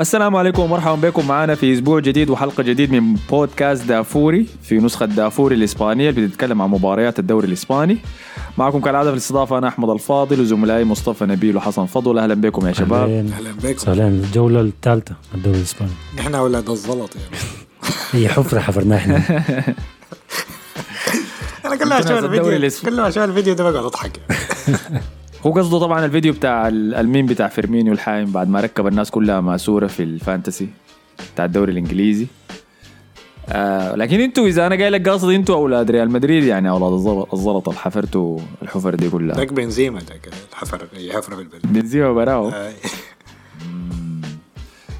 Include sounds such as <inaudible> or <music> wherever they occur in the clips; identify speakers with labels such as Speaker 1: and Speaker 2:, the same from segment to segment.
Speaker 1: السلام عليكم ومرحبا بكم معنا في أسبوع جديد وحلقة جديد من بودكاست دافوري في نسخة دافوري الإسبانية اللي بتتكلم عن مباريات الدوري الإسباني. معكم كالعادة في الاستضافة أنا أحمد الفاضل وزملائي مصطفى نبيل وحسن فضل. أهلا بكم يا شباب.
Speaker 2: أهلا. بكم.
Speaker 3: سلام. الجولة الثالثة الدوري الإسباني.
Speaker 2: نحن أولاد الزلط يعني <laughs>
Speaker 3: هي حفرة حفرناها إحنا. <laughs>
Speaker 2: أنا كل ما
Speaker 1: أشوف
Speaker 2: الفيديو. كل ما أشوف الفيديو ده بقعد أضحك يعني. <laughs>
Speaker 1: هو قصده طبعا الفيديو بتاع ال- الميم بتاع فيرمينيو الحايم بعد ما ركب الناس كلها ماسورة في ال fantasy بتاع الدوري الإنجليزي. آه لكن أنتوا إذا أنا قايل لك قاصد أنتوا أولاد ريال مدريد يعني أولاد الزلط اللي حفرتوا الحفر دي كلها.
Speaker 2: ذاك بنزيما ذاك الحفر حفره في البلد.
Speaker 1: بنزيما براو
Speaker 2: آي. <laughs>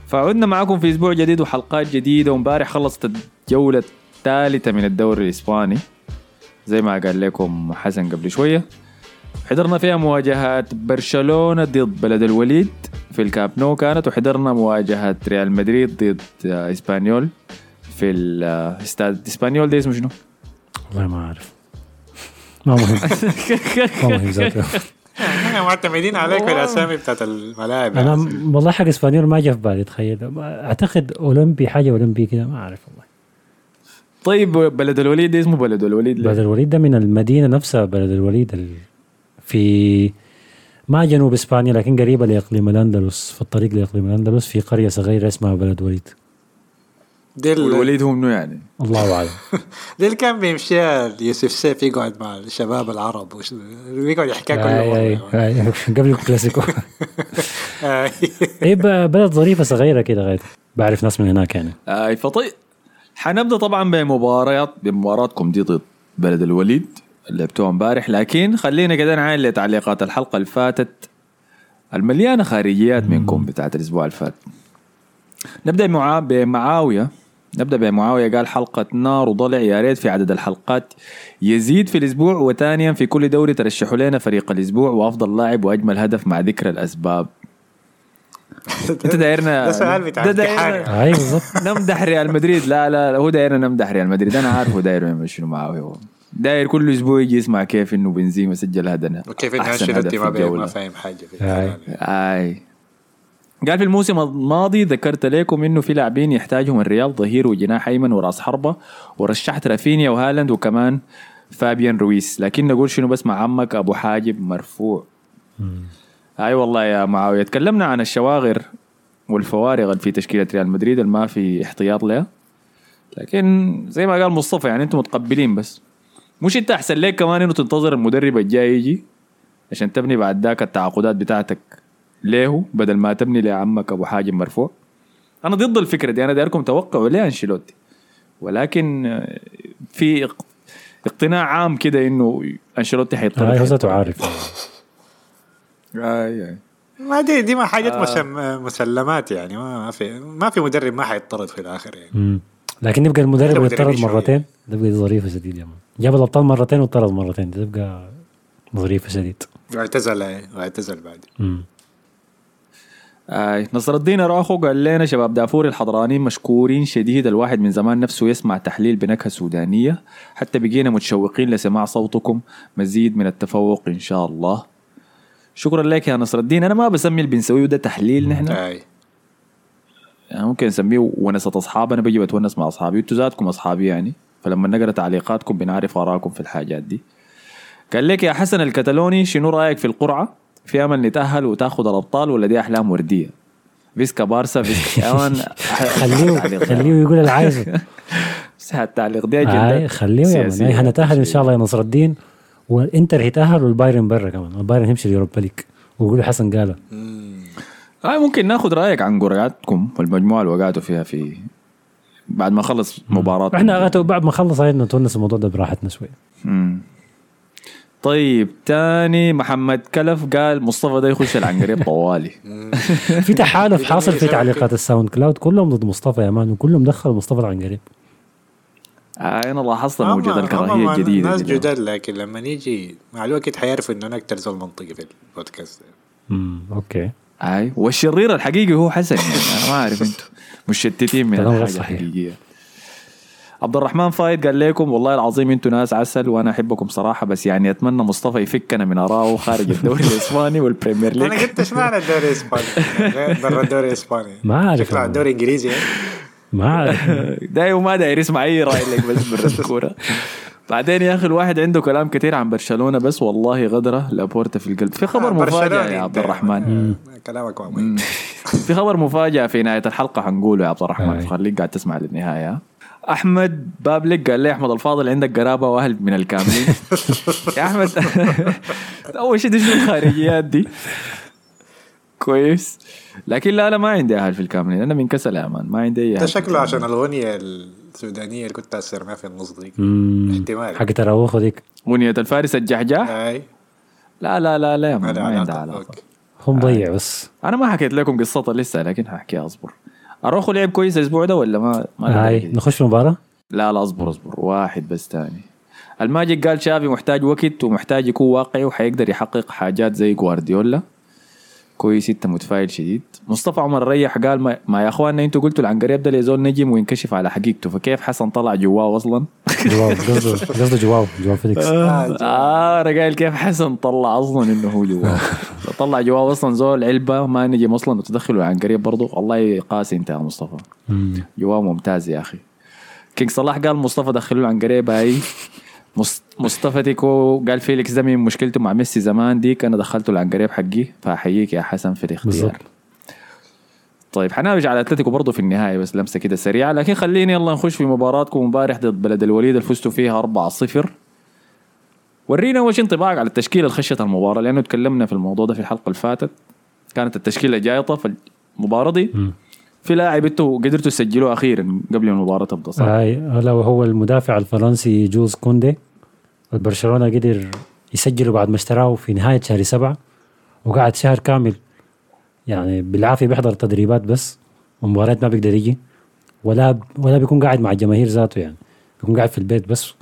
Speaker 1: فعدنا معكم في أسبوع جديد وحلقات جديدة وامبارح خلصت الجولة الثالثة من الدوري الإسباني. زي ما قال لكم حسن قبل شوية. حضرنا فيها مواجهات برشلونة ضد بلد الوليد في الكامب نو كانت وحضرنا مواجهة ريال مدريد ضد آه، إسبانيول. في الاستاد إسبانيول ده اسمه شنو؟
Speaker 3: والله ما أعرف. ما مهم. <laughs> ما مهم ذاته.
Speaker 2: نحن معتمدين عليك في الاسامي بتاعت الملاعب
Speaker 3: أنا
Speaker 2: يعني.
Speaker 3: م- والله حق إسبانيول ما جاء في بالي تخيل. أعتقد أولمبي حاجة أولمبي كده ما أعرف والله.
Speaker 1: طيب بلد الوليد ده اسمه بلد الوليد ليه؟
Speaker 3: بلد الوليد ده من المدينة نفسها بلد الوليد ال- في ما جنوب إسبانيا لكن قريبة لإقليم الأندلس في الطريق لإقليم الأندلس في قرية صغيرة اسمها بلد وليد
Speaker 2: دي ال-
Speaker 1: والوليد هو منو يعني؟
Speaker 3: الله أعلم. <laughs>
Speaker 2: دي اللي كان بيمشيها يوسف سيف يقعد مع الشباب العرب وش- ويقعد يحكيها كل.
Speaker 3: قبل الكلاسيكو <laughs>
Speaker 2: آي.
Speaker 3: إيه ب- بلد ظريفة صغيرة كده غاية. بعرف ناس من هناك يعني.
Speaker 1: أي فطيب. حنبدأ طبعا بمباريات بمباراتكم دي ضد بلد الوليد اللي لعبتوها امبارح. لكن خلينا كده نعاين لتعليقات الحلقة اللي فاتت. المليانة خارجيات منكم بتاعت الأسبوع اللي فات. نبدأ بمعا- بمعاوية. نبدأ بمعاوية قال حلقة نار وضلع يا ريت في عدد الحلقات. يزيد في الأسبوع وثانيا في كل دوري ترشحوا لنا فريق الأسبوع وأفضل لاعب وأجمل هدف مع ذكر الأسباب. <laughs> أنت دايرنا
Speaker 2: ده سؤال بتاع
Speaker 1: ده دايرنا-
Speaker 2: امتحان
Speaker 3: اي بالضبط. <laughs>
Speaker 1: نمدح ريال مدريد. لا لا هو دايرنا نمدح ريال مدريد. أنا عارف هو داير يعمل شنو معاه هو. داير كل أسبوع يجي يسمع كيف إنه بنزيما سجل هدف
Speaker 2: وكيف ان
Speaker 1: أحسن هدف
Speaker 2: انشيلوتي ما. فاهم حاجة في.
Speaker 1: أي. قال في الموسم الماضي ذكرت لكم إنه في لاعبين يحتاجهم الريال ظهير وجناح أيمن وراس حربة ورشحت رافينيا وهالاند وكمان فابيان رويس. لكن نقول شنو بس مع عمك أبو حاجب مرفوع. أي والله يا معاوية تكلمنا عن الشواغر والفوارق اللي في تشكيلة ريال مدريد اللي ما في احتياط لها. لكن زي ما قال مصطفى يعني أنتم متقبلين بس. مش أنت أحسن لك كمان إنه تنتظر المدرب الجاي يجي؟ عشان تبني بعد ذاك التعاقدات بتاعتك. ليه؟ بدل ما تبني لعمك أبو حاجب مرفوع. أنا ضد الفكرة دي. أنا دايركم توقعوا ليه أنشيلوتي؟ ولكن آه، في اق- اقتناع عام كده إنه أنشيلوتي حيطلع.
Speaker 3: هاي هو ذاته عارف
Speaker 1: اي اي
Speaker 2: ما دي دي ما حاجات مسم مسلمات يعني. ما في ما في مدرب ما حيطرد في الآخر يعني.
Speaker 3: مم. لكن يبقى المدرب
Speaker 2: مدرب
Speaker 3: يطرد. مرتين. تبقى ظريفة شديد يا مان. جاب الأبطال مرتين وطرد مرتين. تبقى ظريفة شديد.
Speaker 2: واعتزل واعتزل بعد.
Speaker 3: مم.
Speaker 1: آي. نصر الدين اراخو قال لنا شباب دافور الحضرانيين مشكورين شديد الواحد من زمان نفسه يسمع تحليل بنكهة سودانية. حتى بقينا متشوقين لسماع صوتكم مزيد من التفوق إن شاء الله. شكرا لك يا نصر الدين. أنا ما بسمي اللي بنسويه ده تحليل نحن.
Speaker 2: أي.
Speaker 1: يعني ممكن نسميه ونسة اصحاب أنا بجي بتونس مع أصحابي. أنتوا ذاتكم أصحابي يعني. فلما نقرأ تعليقاتكم بنعرف آراءكم في الحاجات دي. قال لك يا حسن الكتالوني شنو رأيك في القرعة؟ في أمل نتأهل وتأخذ الأبطال ولا دي أحلام وردية. فيسكا بارسا فيسكا <laughs> يا مان
Speaker 3: خليه خليه يقول اللي عايزه. <laughs>
Speaker 1: بس التعليق دي اجنده
Speaker 3: خليه يا مان هنتأهل إن شاء الله يا نصر الدين. والانتر هيتأهل والبايرن برا كمان. البايرن هيمشي ال Europa League. ويقولوا حسن قالها
Speaker 1: هاي ممكن ناخذ رأيك عن قرعتكم والمجموعة اللي وقعتوا فيها في بعد ما خلص
Speaker 3: مباراة. إحنا بعد ما خلص هاي نتونس الموضوع ده براحتنا شوي
Speaker 1: مم. طيب تاني محمد كلف قال مصطفى ده يخش العنقريب <laughs> طوالي. <laughs>
Speaker 3: في تحالف <laughs> حاصل في تعليقات ال SoundCloud كلهم ضد مصطفى يا man وكلهم دخلوا مصطفى العنقريب.
Speaker 1: آه أنا لاحظت
Speaker 2: هم-
Speaker 1: موجود
Speaker 2: هم
Speaker 1: الكراهية الجديدة
Speaker 2: ناس. جداد لكن لما نيجي مع الوقت حيعرفوا إنه أنا أكتر زول منطقي في البودكاست.
Speaker 3: امم okay.
Speaker 1: أي والشرير الحقيقي هو حسن يعني أنا ما أعرف أنتم مشتتين من
Speaker 3: كلام غير
Speaker 1: الحاجة
Speaker 3: صحيح.
Speaker 1: الحقيقية. عبد الرحمن فايد قال لكم والله العظيم أنتم ناس عسل وأنا أحبكم صراحة بس يعني أتمنى مصطفى يفكنا من ارائه خارج الدوري <laughs> الإسباني وال
Speaker 2: Premier
Speaker 1: أنا League
Speaker 2: قلت إيش معنى الدوري الإسباني؟ برا الدوري الإسباني.
Speaker 3: ما عارف
Speaker 2: شكله. الدوري الانجليزي.
Speaker 3: ما عارف <laughs>
Speaker 1: دايما ما داير يسمع أي رأي لك بس برا <laughs> الكورة. بعدين يا أخي الواحد عنده كلام كثير عن برشلونة بس والله غدرة لابورتا في القلب. في خبر
Speaker 2: آه،
Speaker 1: مفاجاه
Speaker 2: برشلوني
Speaker 1: يا عبد. الرحمن
Speaker 2: كلامك ما مهم.
Speaker 1: في خبر مفاجأة في نهاية الحلقة حنقوله يا عبد الرحمن
Speaker 3: آي.
Speaker 1: خليك قاعد تسمع للنهاية. أحمد بابلك قال لي أحمد الفاضل عندك قرابة وأهل من الكاملين. <laughs> يا أحمد <laughs> أول شيء شنو الخارجيات دي. كويس. لكن لا لا ما عندي أهل في الكاملين. أنا من كسل يا man ما عندي أي
Speaker 2: ده شكله. عشان الأغنية السودانية اللي كنت ما في النص دي
Speaker 3: مم.
Speaker 2: احتمال.
Speaker 3: حق أراوخو ديك.
Speaker 1: أغنية الفارس الجحجاح
Speaker 2: أي.
Speaker 1: لا لا لا لا يا
Speaker 2: ما
Speaker 1: ما عندها علاقة.
Speaker 3: هو مضيع بس.
Speaker 1: أنا ما حكيت لكم قصتها لسه لكن ححكيها أصبر. أراوخو لعب كويس الأسبوع ده ولا ما ما
Speaker 3: هاي؟ نخش في المباراه
Speaker 1: لا لا أصبر أصبر واحد بس تاني الماجيك قال شافي محتاج وقت ومحتاج يكون واقعي وحيقدر يحقق حاجات زي جوارديولا. كويس إنت متفائل شديد. مصطفى عمر ريح قال ما, ما يا اخواننا إنتوا قلتوا العنقريب ده لزول نجم وينكشف على حقيقته. فكيف حسن طلع جواه أصلا؟
Speaker 3: جواو <laughs> قصده قصده جواو جواو فيليكس.
Speaker 2: آه،
Speaker 1: آه أنا قايل كيف حسن طلع أصلا إنه هو جواو. <laughs> طلع جواو أصلا زول علبة ما نجم أصلا وتدخلوا العنقريب برضه. الله قاسي أنت يا مصطفى. جواو ممتاز يا أخي. كينج صلاح قال مصطفى دخلوه العنقريب هاي <laughs> مصطفى تيكو قال فيليكس ده من مشكلته مع ميسي زمان ديك أنا دخلته العنقريب حقي فأحييك يا حسن في الاختيار.
Speaker 3: بالضبط.
Speaker 1: طيب حنرجع على أتلتيكو برضه في النهايه بس لمسة كده سريعة لكن خليني يلا نخش في مباراتكم. امبارح ضد بلد الوليد اللي فزتوا فيها 4-0 ورينا اول شيء انطباعك على التشكيلة اللي خشت المباراة لأنه تكلمنا في الموضوع ده في الحلقة اللي فاتت. كانت التشكيلة جايطة في المباراة دي.
Speaker 3: مم.
Speaker 1: في لاعب أنتوا قدرتوا تسجلوه أخيرا قبل المباراة تبدا صح؟
Speaker 3: هاي هلا وهو المدافع الفرنسي جوز كوندي. البرشلونه قدر يسجله بعد ما اشتراه في نهاية شهر سبعة وقعد شهر كامل. يعني بالعافية بيحضر تدريبات بس ومباريات ما بيقدر يجي ولا ولا بيكون قاعد مع الجماهير ذاته يعني بيكون قاعد في البيت بس.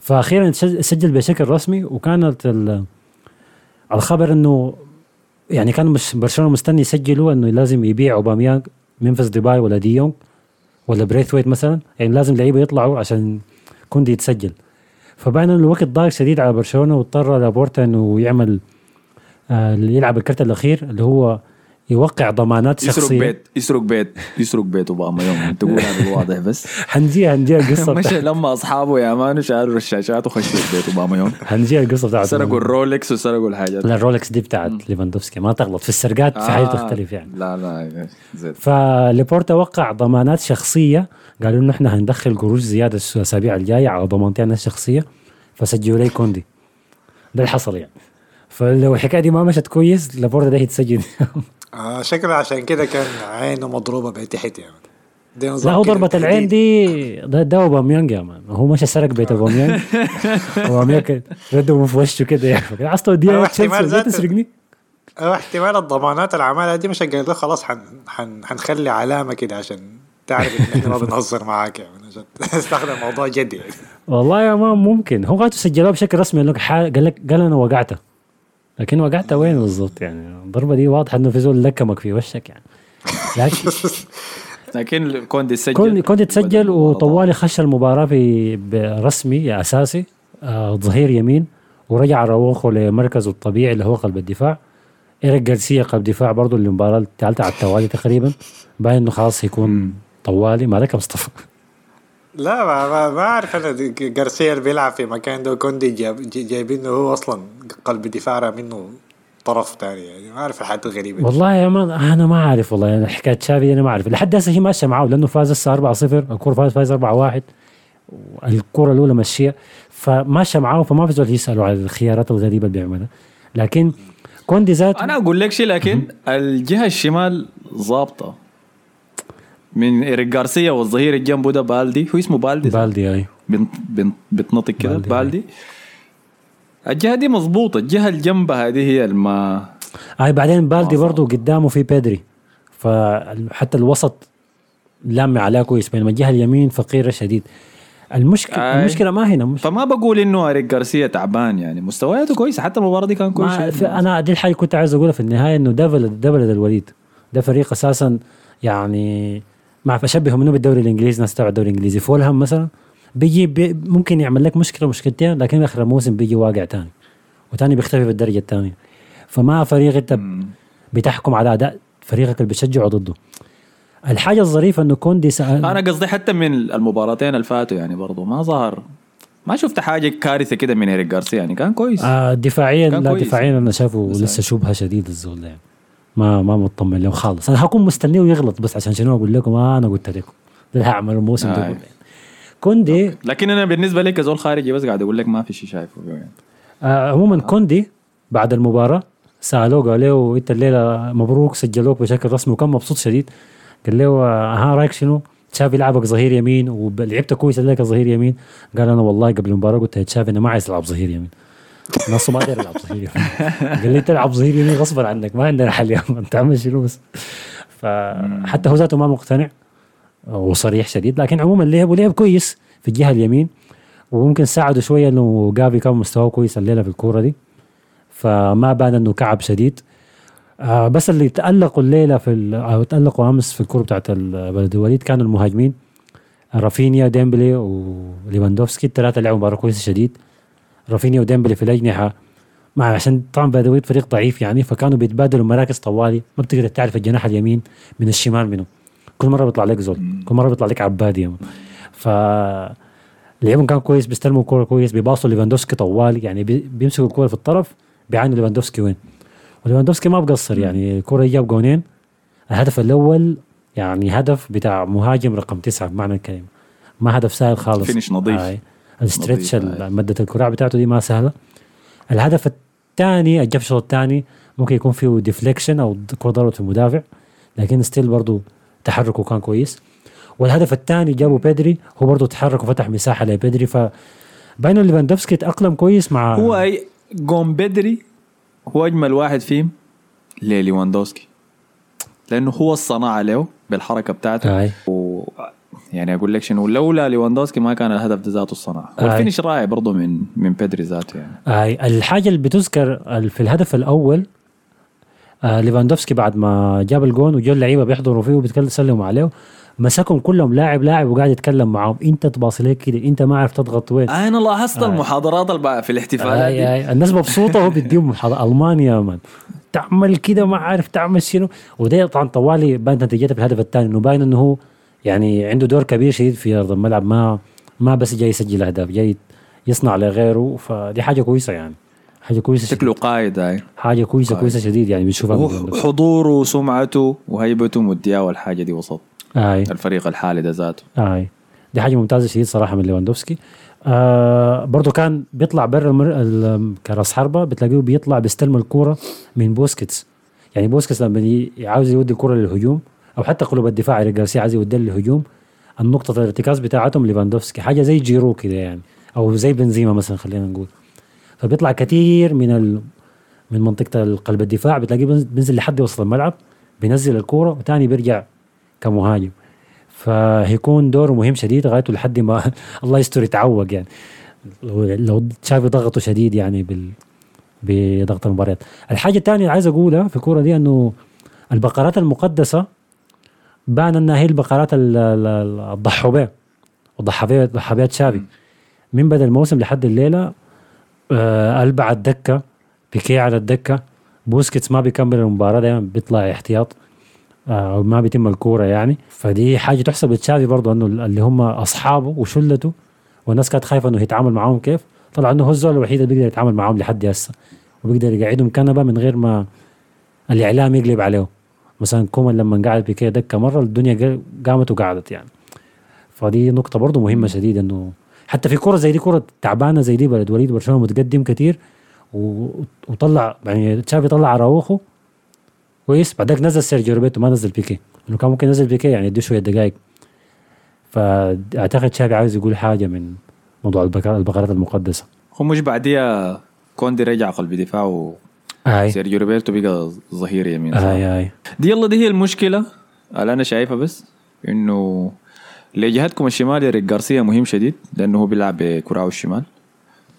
Speaker 3: فاخيرا سج- سجل بشكل رسمي وكانت ال- الخبر إنه يعني كان برشلونة مستني يسجلوا إنه لازم يبيع أوباميانج ممفيس ديباي ولا ديونج ولا بريثويت مثلا يعني لازم لعيبة يطلعوا عشان كوندي يتسجل. انه الوقت ضاق شديد على برشلونة واضطر لابورتا إنه يعمل آه يلعب الكرت الأخير اللي هو يوقع ضمانات
Speaker 1: يسرق
Speaker 3: شخصية.
Speaker 1: بيت يسرق بيت يسرق بيت أوباميانج تقول هذا الواضح بس. <laughs>
Speaker 3: حنجي حنجي القصة.
Speaker 1: مشى لما أصحابه يا man شالوا الرشاشات وخشوا بيت أوباميانج
Speaker 3: حنجي القصة بتاعت
Speaker 1: سرقوا الرولكس وسرقوا الحاجات.
Speaker 3: لا الرولكس دي بتاعت ليفاندوفسكي. ما تغلط. في السرقات في حاجة تختلف يعني.
Speaker 1: لا لا زين.
Speaker 3: فلابورتا وقع ضمانات شخصية. قالوا إنه إحنا هندخل قروش زيادة الأسابيع الجاية على ضمانتنا الشخصيه فسجلوا لي كوندي. ده اللي حصل يعني. فلو الحكاية دي ما مشت كويس لابورتا ده يتسجن <laughs>
Speaker 2: آه شكله عشان كده كان عينه مضروبة بتحت يعني. دي
Speaker 3: لا هو ضربة العين. دي ده ده أوباميانج يا man. هو مشى سرق بيت أوباميانج. <laughs> أوباميانج رده في وشه كده يعني عايز توديها تشيلسي. تسرقني.
Speaker 2: أو احتمال الضمانات اللي عملها دي مش قال له خلاص حن حن حنخلي علامة كده عشان تعرف إن إحنا ما <laughs> بنهزر معاك يعني. عشان تستخدم الموضوع جدي يعني.
Speaker 3: والله يا مان ممكن. هو قاعد سجلوها بشكل رسمي قال لك قال لك قال أنا وقعته. لكن وقعته وين بالضبط يعني. الضربة دي واضحة إنه في زول لكمك في وشك يعني. لكن <laughs>
Speaker 1: لكن كوندي سجل
Speaker 3: كوندي تسجل وطوالي خش المباراة في برسمي أساسي. آه ظهير يمين. ورجع راوخو لمركزه الطبيعي اللي هو قلب الدفاع. إيريك جارسيا قلب دفاع برضه المباراه الثالثة على التوالي تقريبا. باين إنه خلاص هيكون طوالي. مالك يا مصطفى؟
Speaker 2: لا ما, ما, ما أعرف أنا. جارسيا اللي بيلعب في مكان ده كوندي جايبينه هو أصلا قلب دفاع منه طرف تاني يعني. ما أعرف الحاجات الغريبه دي.
Speaker 3: والله يا مان أنا ما أعرف والله. يعني حكاية شافي أنا ما أعرف. لحد هسه هي ماشية معاه لأنه فاز هسه 4-0 الكوره فاز فاز 4-1 الكوره الأولى مشيه فماشية معاه فما في زول يسألوا على الخيارات الغريبة اللي بيعملها. لكن كوندي ذاته
Speaker 1: أنا أقول لك شيء لكن الجهة الشمال ظابطة. من إيريك جارسيا والظهير اللي جنبه ده بالدي. هو اسمه بالدي؟
Speaker 3: بالدي اي
Speaker 1: بنت بنت بتنطق كده؟
Speaker 3: بالدي.
Speaker 1: بالدي. الجهة دي مظبوطة. الجهة اللي جنبها هذه هي الما
Speaker 3: اي بعدين بالدي
Speaker 1: آه،
Speaker 3: برضه قدامه في بيدري. فحتى الوسط لامع عليه كويس بينما الجهة اليمين فقيرة شديد. المشكلة
Speaker 1: آي.
Speaker 3: المشكلة ما هنا مش
Speaker 1: فما بقول إنه اريك جارسيا تعبان يعني. مستوياته كويسة. حتى المباراة دي كان كويس
Speaker 3: في أنا دي الحاجة كنت عايز أقولها في النهاية إنه ده بلد ده بلد الوليد. ده فريق أساسا يعني ما اعرف اشبهه منه بالدوري الإنجليزي ناس تبع الدوري الإنجليزي. فولهام مثلا بيجي بي ممكن يعمل لك مشكلة مشكلتين لكن آخر الموسم بيجي واقع تاني وتاني بيختفي في الدرجة الثانية فما فريق انت بتحكم على أداء فريقك اللي بتشجعه ضده. الحاجة الظريفة إنه كوندي سأل
Speaker 1: أنا قصدي حتى من المباراتين اللي فاتوا يعني برضه ما ظهر. ما شفت حاجة كارثة كده من اريك جارسيا يعني كان كويس.
Speaker 3: آه دفاعيا
Speaker 1: كان
Speaker 3: لا
Speaker 1: كويس.
Speaker 3: دفاعيا أنا شايفه
Speaker 1: بس
Speaker 3: لسه شبهة شديد الزول يعني. ما ما مطمن له خالص أنا هكون مستنيه يغلط بس عشان شنو أقول لكم آه أنا قلت لكم ده هعمل الموسم ده
Speaker 1: آه.
Speaker 3: كله. كوندي
Speaker 1: لكن أنا بالنسبة لي كزول خارجي بس قاعد أقول لك ما في شيء شايفه يعني.
Speaker 3: آه عموما كوندي بعد المباراة سألوه قال له إنت الليلة مبروك سجلوك بشكل رسمي وكان مبسوط شديد قال له آه، ها رأيك شنو؟ تشافي لعبك ظهير يمين ولعبت كويس الليلة كظهير يمين قال أنا والله قبل المباراة قلت تشافي أنا ما عايز العب ظهير يمين نصه ما داير يلعب ظهير. قال لي تلعب ظهير يمين غصبا عنك ما عندنا حل يا مان تعمل شنو بس. فحتى هو ذاته ما مقتنع. وصريح شديد لكن عموما لعب ولعب كويس في الجهة اليمين وممكن ساعده شوية إنه جافي كان مستواه كويس الليلة في الكورة دي. فما بان إنه كعب شديد. آه بس اللي تألقوا الليلة في أو تألقوا أمس في الكورة بتاعت بلد الوليد كانوا المهاجمين. رافينيا ديمبلي وليفاندوفسكي الثلاثه لعبوا مباراة كويسة شديد. رافينيا وديمبلي في الاجنحه مع عشان طبعا الوليد فريق ضعيف يعني فكانوا بيتبادلوا مراكز طوالي ما بتقدر تعرف الجناح اليمين من الشمال منه كل مرة بيطلع لك زول كل مرة بيطلع لك عبادي يعني. ف لعبهم كان كويس بيستلموا الكوره كويس بيباصوا ليفاندوفسكي طوالي يعني بي- بيمسكوا الكورة في الطرف بيعاينوا ليفاندوفسكي وين وليفاندوفسكي ما بقصر يعني الكورة جاب جونين الهدف الأول يعني هدف بتاع مهاجم رقم تسعة بمعنى الكلمة ما هدف سهل خالص
Speaker 1: finish نظيف.
Speaker 3: آه.
Speaker 1: آه.
Speaker 3: مدة الكراع بتاعته دي ما سهلة الهدف الثاني الجا في الشوط الثاني ممكن يكون فيه deflection أو كرة ضربت في المدافع لكن still برضه تحركه كان كويس والهدف الثاني جابوا بيدري هو برضه تحرك وفتح مساحة لبيدري ف باين ليفاندوفسكي تأقلم كويس مع
Speaker 1: هو أي جون بيدري هو أجمل واحد فيهم لليواندوسكي لأنه هو الصناعة له بالحركة بتاعته
Speaker 3: آي.
Speaker 1: يعني أقول لك شنو لولا ليواندوسكي ما كان الهدف ده ذاته الصناعة.
Speaker 3: آي.
Speaker 1: وال finish رائع برضه من من بيدري ذاته يعني.
Speaker 3: آه الحاجة اللي بتذكر في الهدف الأول آه ليفاندوفسكي بعد ما جاب الجون وجو اللعيبة بيحضروا فيه وبيتكلم يسلموا عليه مسكهم كلهم لاعب لاعب وقاعد يتكلم معاهم أنت تباصي لك كده أنت ما عارف تضغط وين.
Speaker 1: أنا لاحظت المحاضرات اللي في الاحتفالات
Speaker 3: آي
Speaker 1: دي.
Speaker 3: آي الناس مبسوطة وهو بيديهم محاضرة ألمانيا يا مان تعمل كده ما عارف تعمل شنو. وده طبعا طوالي بانت نتيجتها في الهدف الثاني إنه باين إنه هو يعني عنده دور كبير شديد في أرض الملعب ما ما بس جاي يسجل أهداف جاي يصنع لغيره فدي حاجة كويسة يعني. حاجة كويسة شديد.
Speaker 1: شكله قائد هاي.
Speaker 3: حاجة كويسة
Speaker 1: كويس.
Speaker 3: كويسة شديد يعني بنشوفها.
Speaker 1: حضوره وسمعته وهيبته مدياه والحاجة دي وسط.
Speaker 3: اي
Speaker 1: الفريق الحالي ده ذاته.
Speaker 3: اي دي حاجة ممتازة شديد صراحة من ليفاندوفسكي. آه برضه كان بيطلع برا المر... ال- كراس حربة بتلاقيه بيطلع بيستلم الكورة من بوسكيتس. يعني بوسكيتس لما عاوز يودي الكورة للهجوم أو حتى قلوب الدفاع اللي جارسيا عايز يودي للهجوم. النقطة الارتكاز بتاعتهم ليفاندوفسكي حاجة زي جيرو كده يعني أو زي بنزيما مثلا خلينا نقول. فبيطلع كثير من ال... من منطقة قلب الدفاع بتلاقيه بينز- بينزل لحد وسط الملعب بينزل الكورة وتاني بيرجع كمهاجم. فهيكون دوره مهم شديد لغايته لحد ما <laughs> الله يستر يتعوق يعني. لو لو تشافي ضغطه شديد يعني بال بضغط المباريات. الحاجة الثانية اللي عايز أقولها في الكورة دي أنه البقرات المقدسة بان أنها هي البقرات ال- ال- ال- الضحوبية والضحابية ضحابية تشافي. من بدأ الموسم لحد الليلة آه ألبع على الدكة بيكي على الدكة. بوسكيتس ما بيكمل المباراة دايما بيطلع احتياط آه ما بيتم الكورة يعني. فدي حاجة تحسب لتشافي برضه إنه اللي هم أصحابه وشلته والناس كانت خايفة إنه يتعامل معاهم كيف. طلع إنه هو الزول الوحيد اللي بيقدر يتعامل معاهم لحد هسه وبيقدر يقعدهم كنبة من غير ما الإعلام يقلب عليه مثلا كومان لما قعد بيكي دكة مرة الدنيا قا- قامت وقعدت يعني. فدي نقطة برضه مهمة شديد إنه حتى في كرة زي دي كرة تعبانة زي دي بلد وليد برشلونة متقدم كتير و- وطلع يعني تشافي طلع أراوخو كويس بعداك نزل سيرجيو روبرتو ما نزل بيكي. إنه كان ممكن ينزل بيكي يعني يديه شوية دقائق فأعتقد شافي عاوز يقول حاجة من موضوع البقر- البقرات المقدسة.
Speaker 1: هو مش بعديها كوندي رجع قلب دفاع
Speaker 3: اي
Speaker 1: وسيرجيو روبرتو بقى ظهير يمين
Speaker 3: اي اي
Speaker 1: دي يلا دي هي المشكلة. اللي أنا شايفها بس إنه لجهتكم الشمال إريك جارسيا مهم شديد لأنه هو بيلعب بكراعه الشمال.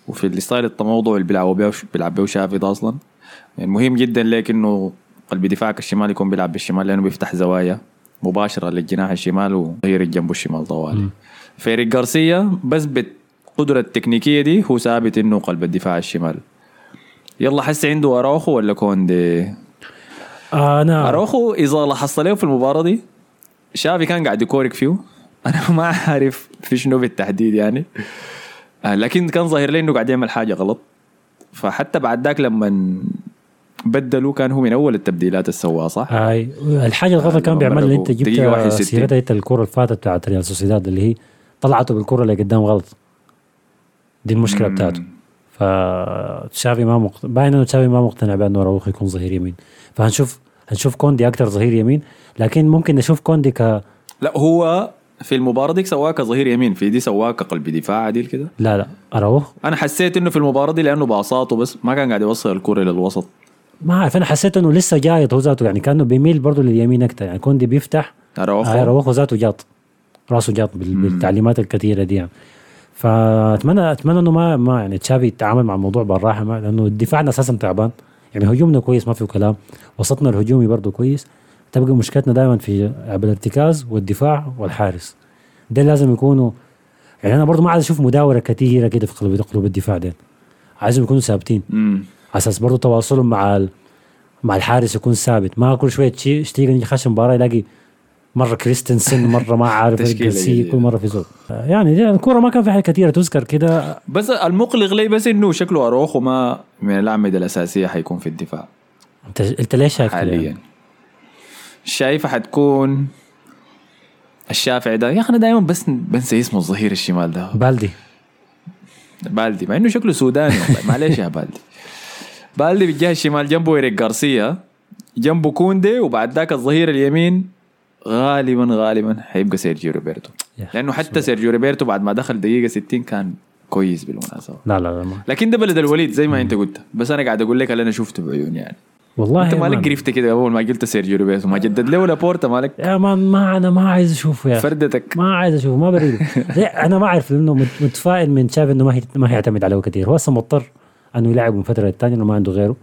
Speaker 1: وفي ال style التموضع اللي بيلعبوا بيه بيلعب بيه شافي ده أصلا. يعني مهم جدا ليك إنه قلب دفاعك الشمال يكون بيلعب بالشمال لأنه بيفتح زوايا مباشرة للجناح الشمال وظهير الجنب الشمال طوالي فإريك جارسيا بس بالقدرة التكنيكية دي هو ثابت إنه قلب الدفاع الشمال. يلا هسه عنده اراوخو ولا كوندي
Speaker 3: آه أنا
Speaker 1: اراوخو إذا لاحظت له في المباراة دي شافي كان قاعد يكورك فيه <laughs> أنا ما عارف في شنو بالتحديد يعني آه، لكن كان ظاهر لي إنه قاعد يعمل حاجة غلط فحتى بعد ذاك لما بدلوا كان هو من أول التبديلات اللي سواها صح؟
Speaker 3: هاي الحاجة الغلط كان
Speaker 1: لما
Speaker 3: بيعملها اللي أنت
Speaker 1: مرقوا دقيقة واحد
Speaker 3: جبت
Speaker 1: وستين.
Speaker 3: سيرتها انت الكره اللي فاتت بتاعت ريال سوسيداد اللي هي طلعته بالكرة اللي قدام غلط دي
Speaker 1: المشكلة.
Speaker 3: بتاعته فتشافي ما مقتنع باين إنه تشافي ما مقتنع بأنه اراوخو يكون ظهير يمين. فهنشوف هنشوف كوندي أكثر ظهير يمين لكن ممكن نشوف كوندي ك
Speaker 1: لا هو في المباراة دي سواها كظهير يمين في دي سواها كقلب دفاع عديل كده.
Speaker 3: لا لا اراوخو
Speaker 1: أنا حسيت إنه في المباراة دي لأنه باصاته بس ما كان قاعد يوصل الكرة للوسط
Speaker 3: ما عارف أنا حسيت إنه لسه جايط هو ذاته يعني كأنه بيميل برضه لليمين أكثر يعني كوندي بيفتح.
Speaker 1: اراوخو
Speaker 3: آه اراوخو ذاته جاط راسه جاط بال- بالتعليمات الكثيرة دي يعني. فاتمنى أتمنى إنه ما ما يعني تشافي يتعامل مع الموضوع بالراحة لأنه دفاعنا أساسا تعبان. يعني هجومنا كويس ما فيه كلام. وسطنا الهجومي برضه كويس. تبقى مشكلتنا دائما في الارتكاز والدفاع والحارس. ده لازم يكونوا يعني أنا برضه ما عايز أشوف مداورة كثيره كده في قلوب قلوب الدفاع ده عايزهم يكونوا ثابتين. على أساس برضه تواصلهم مع. مع الحارس يكون ثابت. ما كل شوية تيجي يجي خش مباراة يلاقي مرة كريستنسن مرة ما عارف
Speaker 1: جديدة.
Speaker 3: كل مرة في زول. يعني الكورة ما كان في حاجة كثيره تذكر كده.
Speaker 1: بس المقلق لي بس إنه شكله اراوخو ما من الأعمدة الأساسية حيكون في الدفاع.
Speaker 3: أنت أنت ليش شايف
Speaker 1: حاليا.
Speaker 3: يعني؟
Speaker 1: شايفه حتكون الشافعي ده. يا أخي أنا دائما بس بنسى اسمه الظهير الشمال ده.
Speaker 3: بالدي.
Speaker 1: بالدي مع إنه شكله سوداني معلش يا بالدي. بالدي بالجهة الشمال جنبه إيريك جارسيا جنبه كوندي وبعد ذاك الظهير اليمين. غالبا غالبا حيبقى سيرجيو روبرتو. لأنه حتى سيرجيو روبرتو بعد ما دخل دقيقة 60 كان كويس بالمناسبة.
Speaker 3: لا لا لا ما.
Speaker 1: لكن ده بلد الوليد زي ما أنت قلت. بس أنا قاعد أقول لك اللي أنا شفته بعيوني يعني.
Speaker 3: والله
Speaker 1: أنت مالك
Speaker 3: ما-
Speaker 1: قرفت كده أول ما قلت سيرجيو روبرتو؟ ما جدد له لابورتا مالك؟
Speaker 3: يا man ما أنا ما عايز أشوفه يا.
Speaker 1: فردتك.
Speaker 3: ما عايز أشوفه ما بريد <laughs> أنا ما أعرف لأنه مت- متفائل من شاف إنه ما هي ما هيعتمد عليه كثير هو هسه مضطر إنه يلعب من فترة للثانيه إنه ما عنده غيره.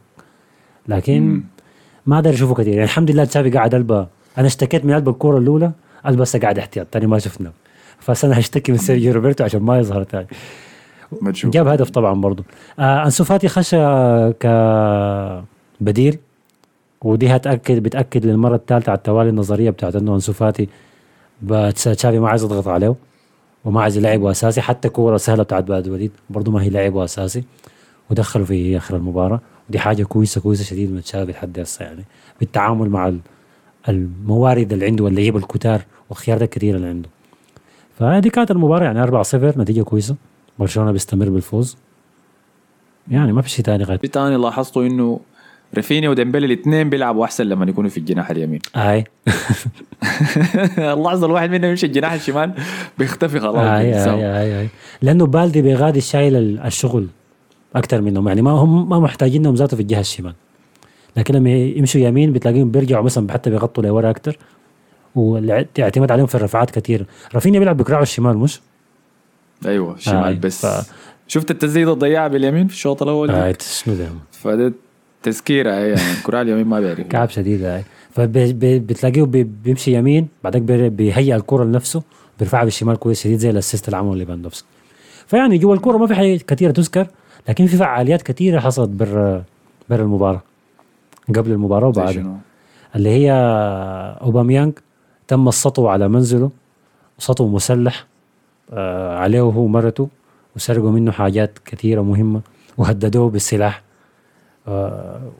Speaker 3: لكن ما أقدر أشوفه كثير يعني الحمد لله تشافي قاعد ألبا أنا اشتكيت من البا الكورة الأولى البا هسه قاعد احتياط ثاني ما شفنا. فانا هشتكي من سيرجيو روبرتو عشان ما يظهر ثاني
Speaker 1: ما تشوف.
Speaker 3: جاب هدف طبعا برضه. آه أنسو فاتي خش كبديل. ودي هتأكد بتأكد للمرة الثالثة على التوالي النظرية بتاعت إنه أنسو فاتي بس تشافي ما عايز يضغط عليه وما عايز يلعبه أساسي. حتى كورة سهلة بتاعت بلد الوليد برضه ما هي لعبه أساسي. ودخلوا في آخر المباراة. ودي حاجة كويسة كويسة شديد من تشافي لحد هسه يعني. بالتعامل مع الموارد اللي عنده واللعيبه الكتار والخيارات الكثيره اللي عنده. فهذه كانت المباراة يعني 4-0 نتيجة كويسة. برشلونة بيستمر بالفوز. يعني ما في شيء ثاني غير
Speaker 1: في تاني لاحظته إنه رافينيا وديمبلي الاثنين بيلعبوا أحسن لما يكونوا في الجناح اليمين.
Speaker 3: اي <laughs>
Speaker 1: اللحظه الواحد منهم يمشي الجناح الشمال بيختفي خلاص
Speaker 3: اي. اي اي اي لأنه بالدي بيغادي شايل ال- الشغل أكثر منهم يعني ما هم ما محتاجينهم ذاته في الجهة الشمال. لكن لما يمشوا يمين بتلاقيهم بيرجعوا مثلا حتى بيغطوا لورا أكثر والاعتماد عليهم في الرفعات كثير رافينيا بيلعب بكراعه الشمال مش؟ أيوه
Speaker 1: شمال بس.
Speaker 3: ف-
Speaker 1: شفت التسديدة الضيعه باليمين في الشوط الأول؟
Speaker 3: آه شنو ده؟
Speaker 1: فده تذكيرة هي يعني الكراع اليمين ما بيعرف
Speaker 3: كعب شديد هاي فبتلاقيه بي- بيمشي يمين بعدين بي- بيهيئ الكرة لنفسه بيرفعها بالشمال كويس شديد زي ال assist اللي عمله ليفاندوفسكي. فيعني جوا الكرة ما في حاجة كثيره تذكر لكن في فعاليات كثيره حصلت بر بر المباراة. قبل
Speaker 1: المباراة
Speaker 3: وبعدها؟ اللي هي اوباميانج تم السطو على منزله سطو مسلح آه عليه هو ومرته وسرقوا منه حاجات كثيرة مهمة وهددوه بالسلاح. آه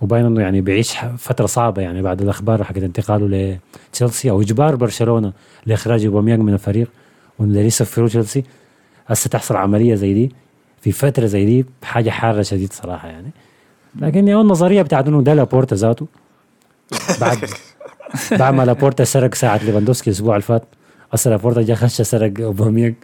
Speaker 3: وباين إنه يعني بيعيش فترة صعبة يعني بعد الأخبار حقت انتقاله لتشيلسي أو إجبار برشلونة لإخراج اوباميانج من الفريق وإنه يسفروا تشيلسي. هسه تحصل عملية زي دي في فترة زي دي حاجة حارة شديد صراحة يعني. لكن يعني النظرية بتاعت إنه ده لابورتا ذاته. بعد <laughs> بعد ما لابورتا سرق ساعة ليفاندوسكي الأسبوع اللي فات هسه لابورتا جا خش سرق أوباميانج.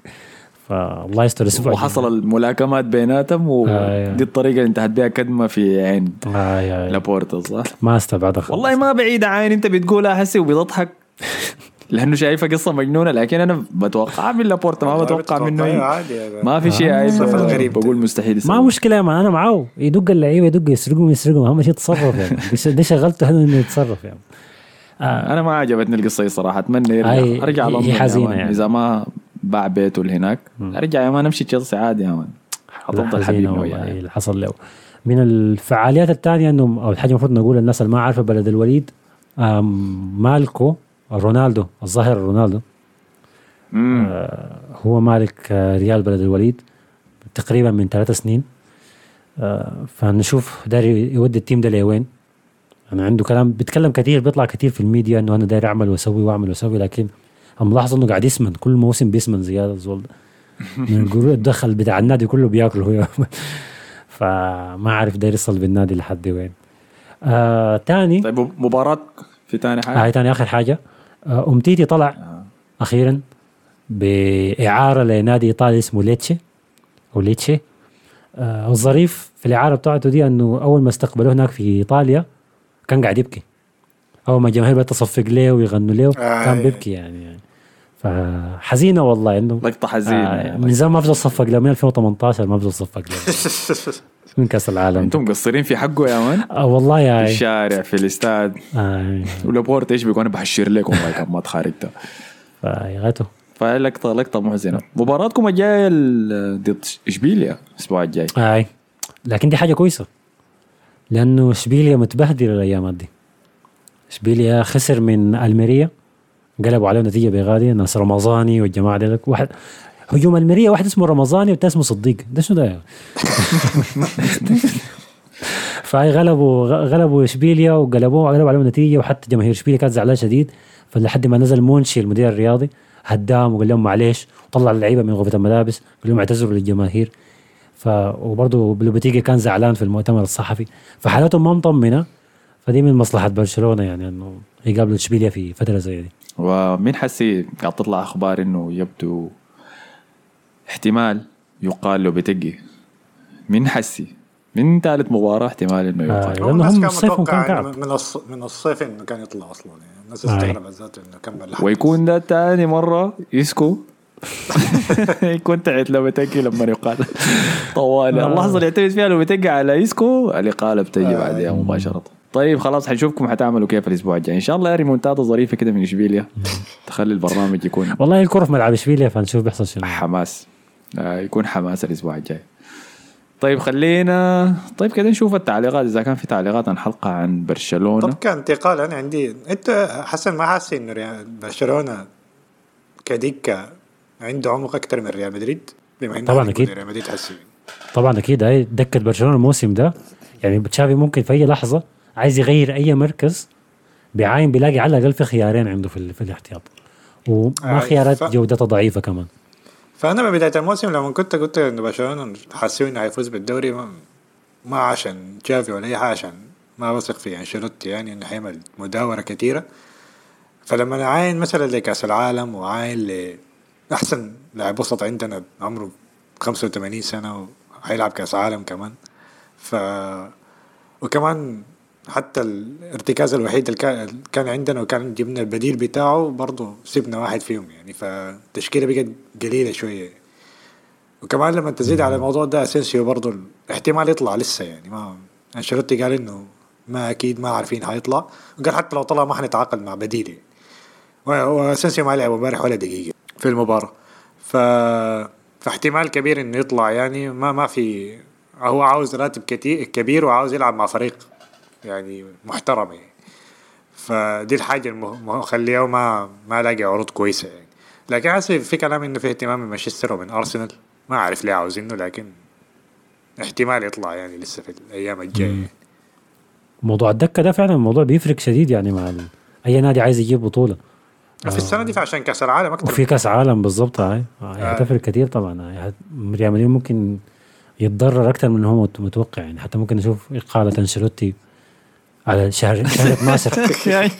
Speaker 3: فالله يستر الأسبوع
Speaker 1: وحصل الملاكمات بيناتهم
Speaker 3: آه،
Speaker 1: ودي الطريقة اللي انتهت بها كدمة في عين
Speaker 3: آه يا-
Speaker 1: لابورتا صح؟
Speaker 3: ما استبعدها
Speaker 1: والله ما بعيد عين انت بتقولها هسي وبتضحك. <laughs> لأنه شايفها قصة مجنونة لكن أنا بتوقع من لابورتا ما بتوقع منه.
Speaker 2: عادي.
Speaker 1: ما في شيء
Speaker 2: غريب.
Speaker 1: بقول مستحيل
Speaker 3: ما. مشكلة يا مان أنا معاه يدق اللعيبة يدق يسرقهم يسرقهم اهم شيء يتصرف <laughs> يعني دي- شغلته إنه يتصرف يعني
Speaker 1: أنا ما عجبتني القصة دي صراحة
Speaker 3: أتمنى
Speaker 1: يرجع
Speaker 3: أرجع
Speaker 1: لندن man.
Speaker 3: يعني.
Speaker 1: إذا ما باع بيته اللي هناك أرجع يا man نمشي تشيلسي عادي يا man حتفضل وياه
Speaker 3: اللي حصل له من الفعاليات الثانية إنه أو الحاجة المفروض نقول للناس اللي ما عارفه بلد الوليد مالكو رونالدو الظاهر رونالدو.
Speaker 1: مم.
Speaker 3: آه، هو مالك آه، ريال بلد الوليد تقريبا من ثلاث سنين. آه، فنشوف داير يودي ال team ده لوين. أنا عنده كلام بيتكلم كثير بيطلع كثير في الميديا إنه أنا داير أعمل وأسوي وأعمل وأسوي لكن ملاحظ إنه قاعد يسمن كل موسم بيسمن زياده الزول ده. <laughs> من القرود الدخل بتاع النادي كله بياكله هو. <laughs> فما عارف داير يصل بالنادي لحد وين. آه تاني.
Speaker 1: طيب مباراة في ثاني حاجة؟
Speaker 3: هاي تاني آخر حاجة. آه، أمتيتي طلع
Speaker 1: آه.
Speaker 3: أخيرا بإعارة لنادي إيطالي اسمه ليتشي أو ليتشي آه الظريف في الإعارة بتاعته دي أنه أول ما استقبلوه هناك في إيطاليا كان قاعد يبكي أول ما الجماهير بدأت تصفق له ويغنوا له
Speaker 2: آه،
Speaker 3: كان
Speaker 2: أي.
Speaker 3: بيبكي يعني, يعني فحزينه والله إنه
Speaker 1: لقطة حزينة.
Speaker 3: آه. من زمان ما بفضل صفق له من 2018 ما بفضل صفق له <laughs> من كأس العالم.
Speaker 1: أنتم مقصرين في حقه يا مان؟
Speaker 3: آه والله يا
Speaker 1: في الشارع في الاستاد.
Speaker 3: آه.
Speaker 1: ولابورت إيش بيقول أنا بحشر لكم والله ما تخارجته
Speaker 3: فيغته
Speaker 1: فلقطة لقطة محزنه مباراتكم الجاية ال- ضد إشبيليا الأسبوع الجاي.
Speaker 3: آي. لكن دي حاجة كويسة. لأنه إشبيليا متبهدل الأيام دي إشبيليا خسر من ألميريا. قلبوا عليه نتيجة بغالية ناس رمضاني والجماعة دي. واحد هجوم الميريا واحد اسمه رمضاني والثاني اسمه صديق. ده شنو ده؟ <laughs> فهي غلبوا غلبوا إشبيليا وقلبوه وقلبوا عليهم نتيجة وحتى جماهير إشبيليا كانت زعلانة شديد. فلحد ما نزل مونشي المدير الرياضي هداهم وقال لهم معلش وطلع اللعيبة من غرفة الملابس قال لهم اعتذروا للجماهير. ف وبرضه لوبيتيجي كان زعلان في المؤتمر الصحفي. فحالتهم ما مطمنة. فدي من مصلحة برشلونة يعني إنه يقابلوا إشبيليا في فترة زي دي.
Speaker 1: ومين حسي قاعد تطلع أخبار إنه يبدو احتمال يقال له بتجي مين حسي؟ من ثالث مباراة احتمال إنه
Speaker 3: آه،
Speaker 1: يقال
Speaker 3: لأنه
Speaker 2: الناس
Speaker 3: هم
Speaker 2: كان
Speaker 3: صيفهم كان.
Speaker 2: إنه من. من الصيف إنه كان يطلع أصلا. يعني الناس
Speaker 3: آه.
Speaker 2: استغربت ذاته إنه كمل
Speaker 1: ويكون ده تاني مرة يسكو. <laughs> يكون تعت لو بتجي لما يقال. طوال.
Speaker 3: آه.
Speaker 1: اللحظة اللي يعتمد فيها لو بتجي على يسكو. الإقالة بتجي بعدها مباشرة. طيب خلاص حنشوفكم حتعملوا كيف الأسبوع الجاي. إن شاء الله ريمونتادا ظريفة كده من إشبيليا. <laughs> تخلي البرنامج يكون
Speaker 3: والله الكرة في ملعب إشبيليا فنشوف بيحصل شنو.
Speaker 1: حماس. آه، يكون حماس الأسبوع الجاي. طيب خلينا طيب كده نشوف التعليقات. إذا كان في تعليقات عن حلقة عن برشلونة.
Speaker 2: طب كانتقال أنا عندي. أنت حسن ما حاسس انه ريال- برشلونة كدكة عنده عمق أكثر من ريال مدريد؟ بما إنه
Speaker 3: طبعاً
Speaker 2: هنقول
Speaker 3: أكيد.
Speaker 2: ريال مدريد حسي
Speaker 3: طبعا أكيد. هاي دكة برشلونة الموسم ده. يعني تشافي ممكن في أي لحظة عايز يغير أي مركز بيعاين بيلاقي على الأقل في خيارين عنده في, في الاحتياط. وما
Speaker 2: آه،
Speaker 3: خيارات
Speaker 2: ف-
Speaker 3: جودتها ضعيفة كمان.
Speaker 2: فأنا من بداية الموسم لما كنت قلت إنه برشلونة حاسين إنه حيفوز بالدوري ما, ما عشان جافي ولا أي حاجة عشان ما بثق في أنشيلوتي يعني إنه حيعمل مداورة كثيره فلما عاين مثلا لكاس العالم وعاين لاحسن لاعب وسط عندنا عمره 85 سنة وحيلعب كأس عالم كمان. ف وكمان حتى الارتكاز الوحيد اللي كان- عندنا وكان جبنا البديل بتاعه برضه سيبنا واحد فيهم يعني. فالتشكيلة بقت قليلة شوية. وكمان لما تزيد على الموضوع ده أسينسيو برضه احتمال يطلع لسه يعني. ما أنشيلوتي قال إنه ما أكيد ما عارفين حيطلع وقال حتى لو طلع ما حنتعاقد مع بديل يعني. وأسينسيو ما لعب امبارح ولا دقيقة في المباراة. ف فاحتمال كبير إنه يطلع يعني. ما ما في هو عاوز راتب كتير كبير وعاوز يلعب مع فريق يعني محترم يعني. فدي الحاجة المخليه ما ما لاقي عروض كويسة يعني. لكن حاسس في كلام إنه في اهتمام من مانشستر ومن أرسنال. ما أعرف ليه عاوزينه لكن احتمال يطلع يعني لسه في الأيام الجاية
Speaker 3: موضوع الدكة ده فعلا موضوع بيفرق شديد يعني مع. أي نادي عايز يجيب بطولة.
Speaker 2: في السنة دي عشان كأس العالم أكثر
Speaker 3: وفي كأس عالم بالضبط هاي. هتفرق كثير طبعا. هت- ريال مدريد ممكن يتضرر أكثر من هو مت- متوقع يعني. حتى ممكن نشوف إقالة أنشيلوتي على شهر <laughs> شهر 12
Speaker 1: يعني؟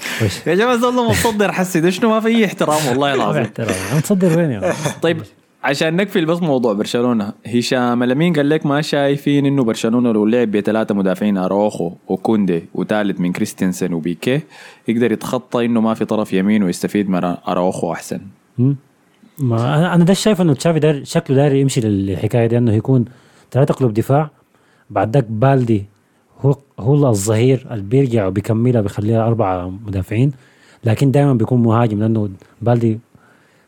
Speaker 1: يا جماعة زول متصدر حسي. ده شنو؟ ما في احترام والله العظيم.
Speaker 3: احترام. عم تصدر وين يا
Speaker 1: طيب عشان نقفل بس موضوع برشلونة. هشام لمين قال لك ما شايفين إنه برشلونة لو لعب بثلاثة مدافعين اروخو وكوندي وثالث من كريستنسن وبيكي يقدر يتخطى إنه ما في طرف يمين ويستفيد من اروخو
Speaker 3: أحسن. ما أنا أنا ده شايف إنه تشافي شكله داير يمشي للحكاية دي إنه يكون ثلاثة قلوب دفاع بعد ذاك بالدي هو هو الظهير اللي بيرجع وبيكملها بيخليها أربعة مدافعين لكن دائما بيكون مهاجم لأنه بالدي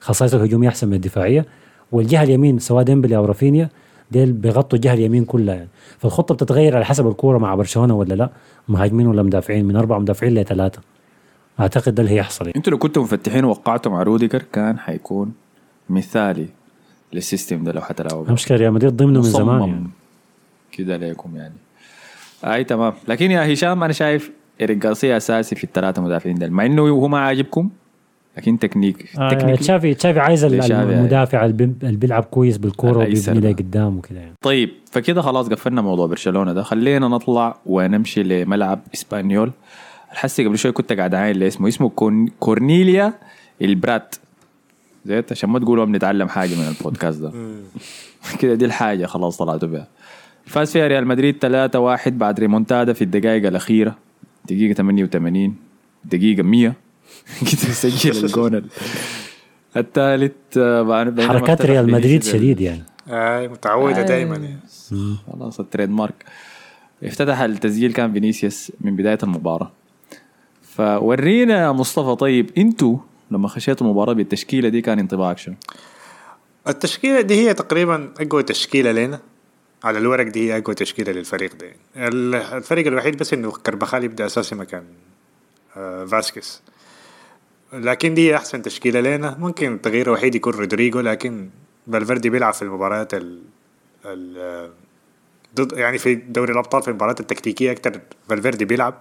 Speaker 3: خصائصه الهجومية أحسن من الدفاعية والجهة اليمين سواء ديمبلي أو رافينيا ديل بيغطوا الجهة اليمين كلها يعني فالخطة بتتغير على حسب الكورة مع برشلونة ولا لا مهاجمين ولا مدافعين من أربع مدافعين لثلاثه أعتقد ده اللي هيحصل يعني.
Speaker 1: أنتوا لو كنتوا مفتحين ووقعتوا مع روديجر كان حيكون مثالي لل system ده لو حتلعبوا.
Speaker 3: المشكلة ريال مدريد ضمنه من زمان يعني.
Speaker 1: كده ليكم يعني أي تمام. لكن يا هشام أنا شايف إيريك جارسيا أساسي في الثلاثة مدافعين دول مع إنه هو ما عاجبكم لكن تكنيك
Speaker 3: آه
Speaker 1: تكنيك
Speaker 3: تشافي تشافي عايز. المدافع اللي بي- اللي بيلعب كويس
Speaker 1: بالكورة
Speaker 3: وبيبني
Speaker 1: ده.
Speaker 3: لقدام وكده يعني.
Speaker 1: طيب فكده خلاص قفلنا موضوع برشلونة ده. خلينا نطلع ونمشي لملعب إسبانيول. حسي قبل شوي كنت قاعد عاين اسمه اسمه كون كورنيليا البرات. زيت عشان ما تقولوا بنتعلم حاجة من البودكاست ده. <laughs> كده دي الحاجة خلاص طلعتوا بها فاز فيها ريال مدريد 3-1 بعد ريمونتادا في الدقائق الأخيرة. دقيقة 88 دقيقة 100 <laughs> كده يسجل الجون ال- الثالث آه،
Speaker 3: حركات ريال مدريد شديد يعني.
Speaker 2: اي متعودة
Speaker 1: آه.
Speaker 2: دائما يعني.
Speaker 1: خلاص ال trademark افتتح التسجيل كان فينيسيوس من بداية المباراة. فورينا يا مصطفى طيب أنتوا لما خشيتوا المباراة بالتشكيلة دي كان انطباعك شنو؟
Speaker 2: التشكيلة دي هي تقريبا أقوى تشكيلة لنا. على الورق دي هي أقوى تشكيلة للفريق ده ال- الفرق الوحيد بس إنه كربخال يبدأ أساسي مكان آه فاسكيز. لكن دي أحسن تشكيلة لنا. ممكن التغيير الوحيد يكون رودريجو لكن فالفيردي بيلعب في المباريات ال ال ضد يعني في دوري الأبطال في المباريات التكتيكية أكتر فالفيردي بيلعب.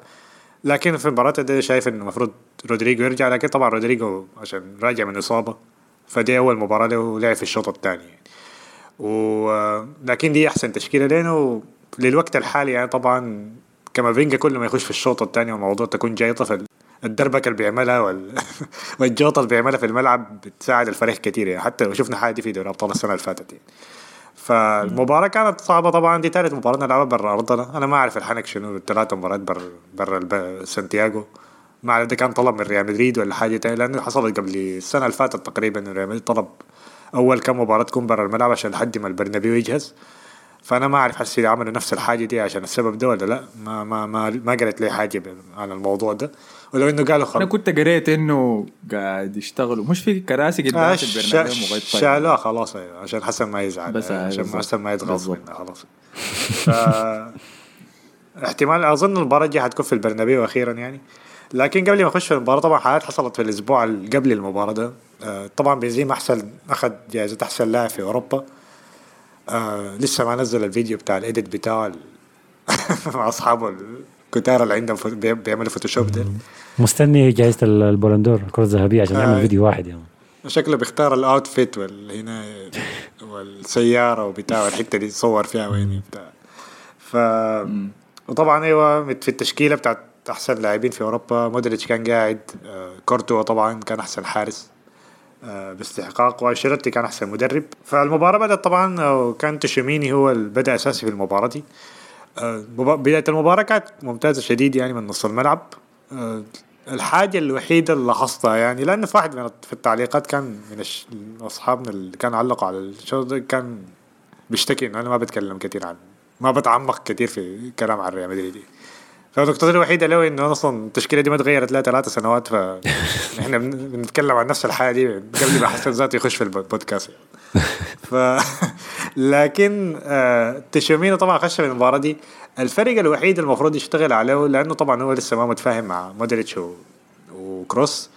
Speaker 2: لكن في المباريات دي شايف إنه المفروض رودريجو يرجع لكن طبعا رودريجو عشان راجع من إصابة فدي أول مباراة له لعب في الشوط الثاني. يعني. و لكن دي أحسن تشكيلة لنا للوقت الحالي يعني طبعا كامافينجا كل ما يخش في الشوط الثاني والموضوع تكون جايطة في الدربكة اللي بيعملها وال... <laughs> والجوطة اللي بيعملها في الملعب بتساعد الفريق كتير يعني حتى لو شفنا حاجة دي في دوري أبطال السنة اللي فاتت يعني. فالمباراة كانت صعبة طبعا دي ثالث مباراة نلعبها برا أرضنا أنا ما أعرف الحنك شنو الثلاث مباريات برا برا سانتياغو ما أعرف كان طلب من ريال مدريد ولا حاجة تانية لأنه حصلت قبل السنة اللي فاتت تقريبا ريال مدريد طلب أول كم مباراة تكون برا الملعب عشان لحد ما البرنابيو يجهز. فأنا ما أعرف حسي عملوا نفس الحاجة دي عشان السبب ده ولا لا. ما ما ما, ما قالت لي حاجة ب- عن الموضوع ده. ولو إنه قالوا
Speaker 1: أنا
Speaker 2: خلاص
Speaker 1: كنت قريت إنه قاعد يشتغلوا. مش في كراسي قدام
Speaker 2: آه،
Speaker 1: البرنامج مغطى
Speaker 2: شالوها خلاص أيوة عشان حسن ما يزعل
Speaker 1: بس، آه،
Speaker 2: عشان
Speaker 1: بالضبط.
Speaker 2: حسن ما يتغاظ. منه خلاص. ف... <laughs> احتمال أظن المباراة الجايه حتكون في البرنابيو أخيرا يعني. لكن قبل ما أخش في المباراة طبعا حاجات حصلت في الأسبوع قبل المباراة ده. آه، طبعا بنزيما أحسن أخذ جائزة أحسن لاعب في أوروبا. آه لسه ما نزل الفيديو بتاع ال edit بتاعه ال- <laughs> مع أصحابه الكتار اللي عندهم بيعملوا Photoshop ده.
Speaker 3: مستني جائزة ال- Ballon d'Or الكرة الذهبية عشان يعمل
Speaker 2: آه.
Speaker 3: فيديو واحد يعني.
Speaker 2: شكله بيختار ال outfit وال هنا والسيارة وبتاع والحتة دي صور فيها وين بتاع. ف وطبعا أيوه في التشكيلة بتاعت أحسن لاعبين في أوروبا مودريتش كان قاعد آه، كورتوا طبعا كان أحسن حارس. آه، باستحقاق وانشيلوتي كان أحسن مدرب. فالمباراة بدأت طبعا آه، وكان تشيميني هو اللي بدأ أساسي في المباراة دي. آه، بداية المباراة كانت ممتازة شديد يعني من نص الملعب. آه، الحاجة الوحيدة اللي لاحظتها يعني لأن في واحد من في التعليقات كان من أصحابنا اللي كانوا علقوا على الشو ده كان بيشتكي إنه أنا ما بتكلم كتير عن ما بتعمق كتير في كلام عن ريال مدريد. فالنقطة الوحيدة له إنه أصلا التشكيلة دي ما تغيرت لها ثلاثة سنوات فإحنا <laughs> بن- بنتكلم عن نفس الحاجة دي قبل ما حسن ذاته يخش في البودكاست. ف <laughs> لكن آه تشوميني طبعا خش في المباراة دي. الفرق الوحيد المفروض يشتغل عليه لأنه طبعا هو لسه ما متفاهم مع مودريتش و... وكروس.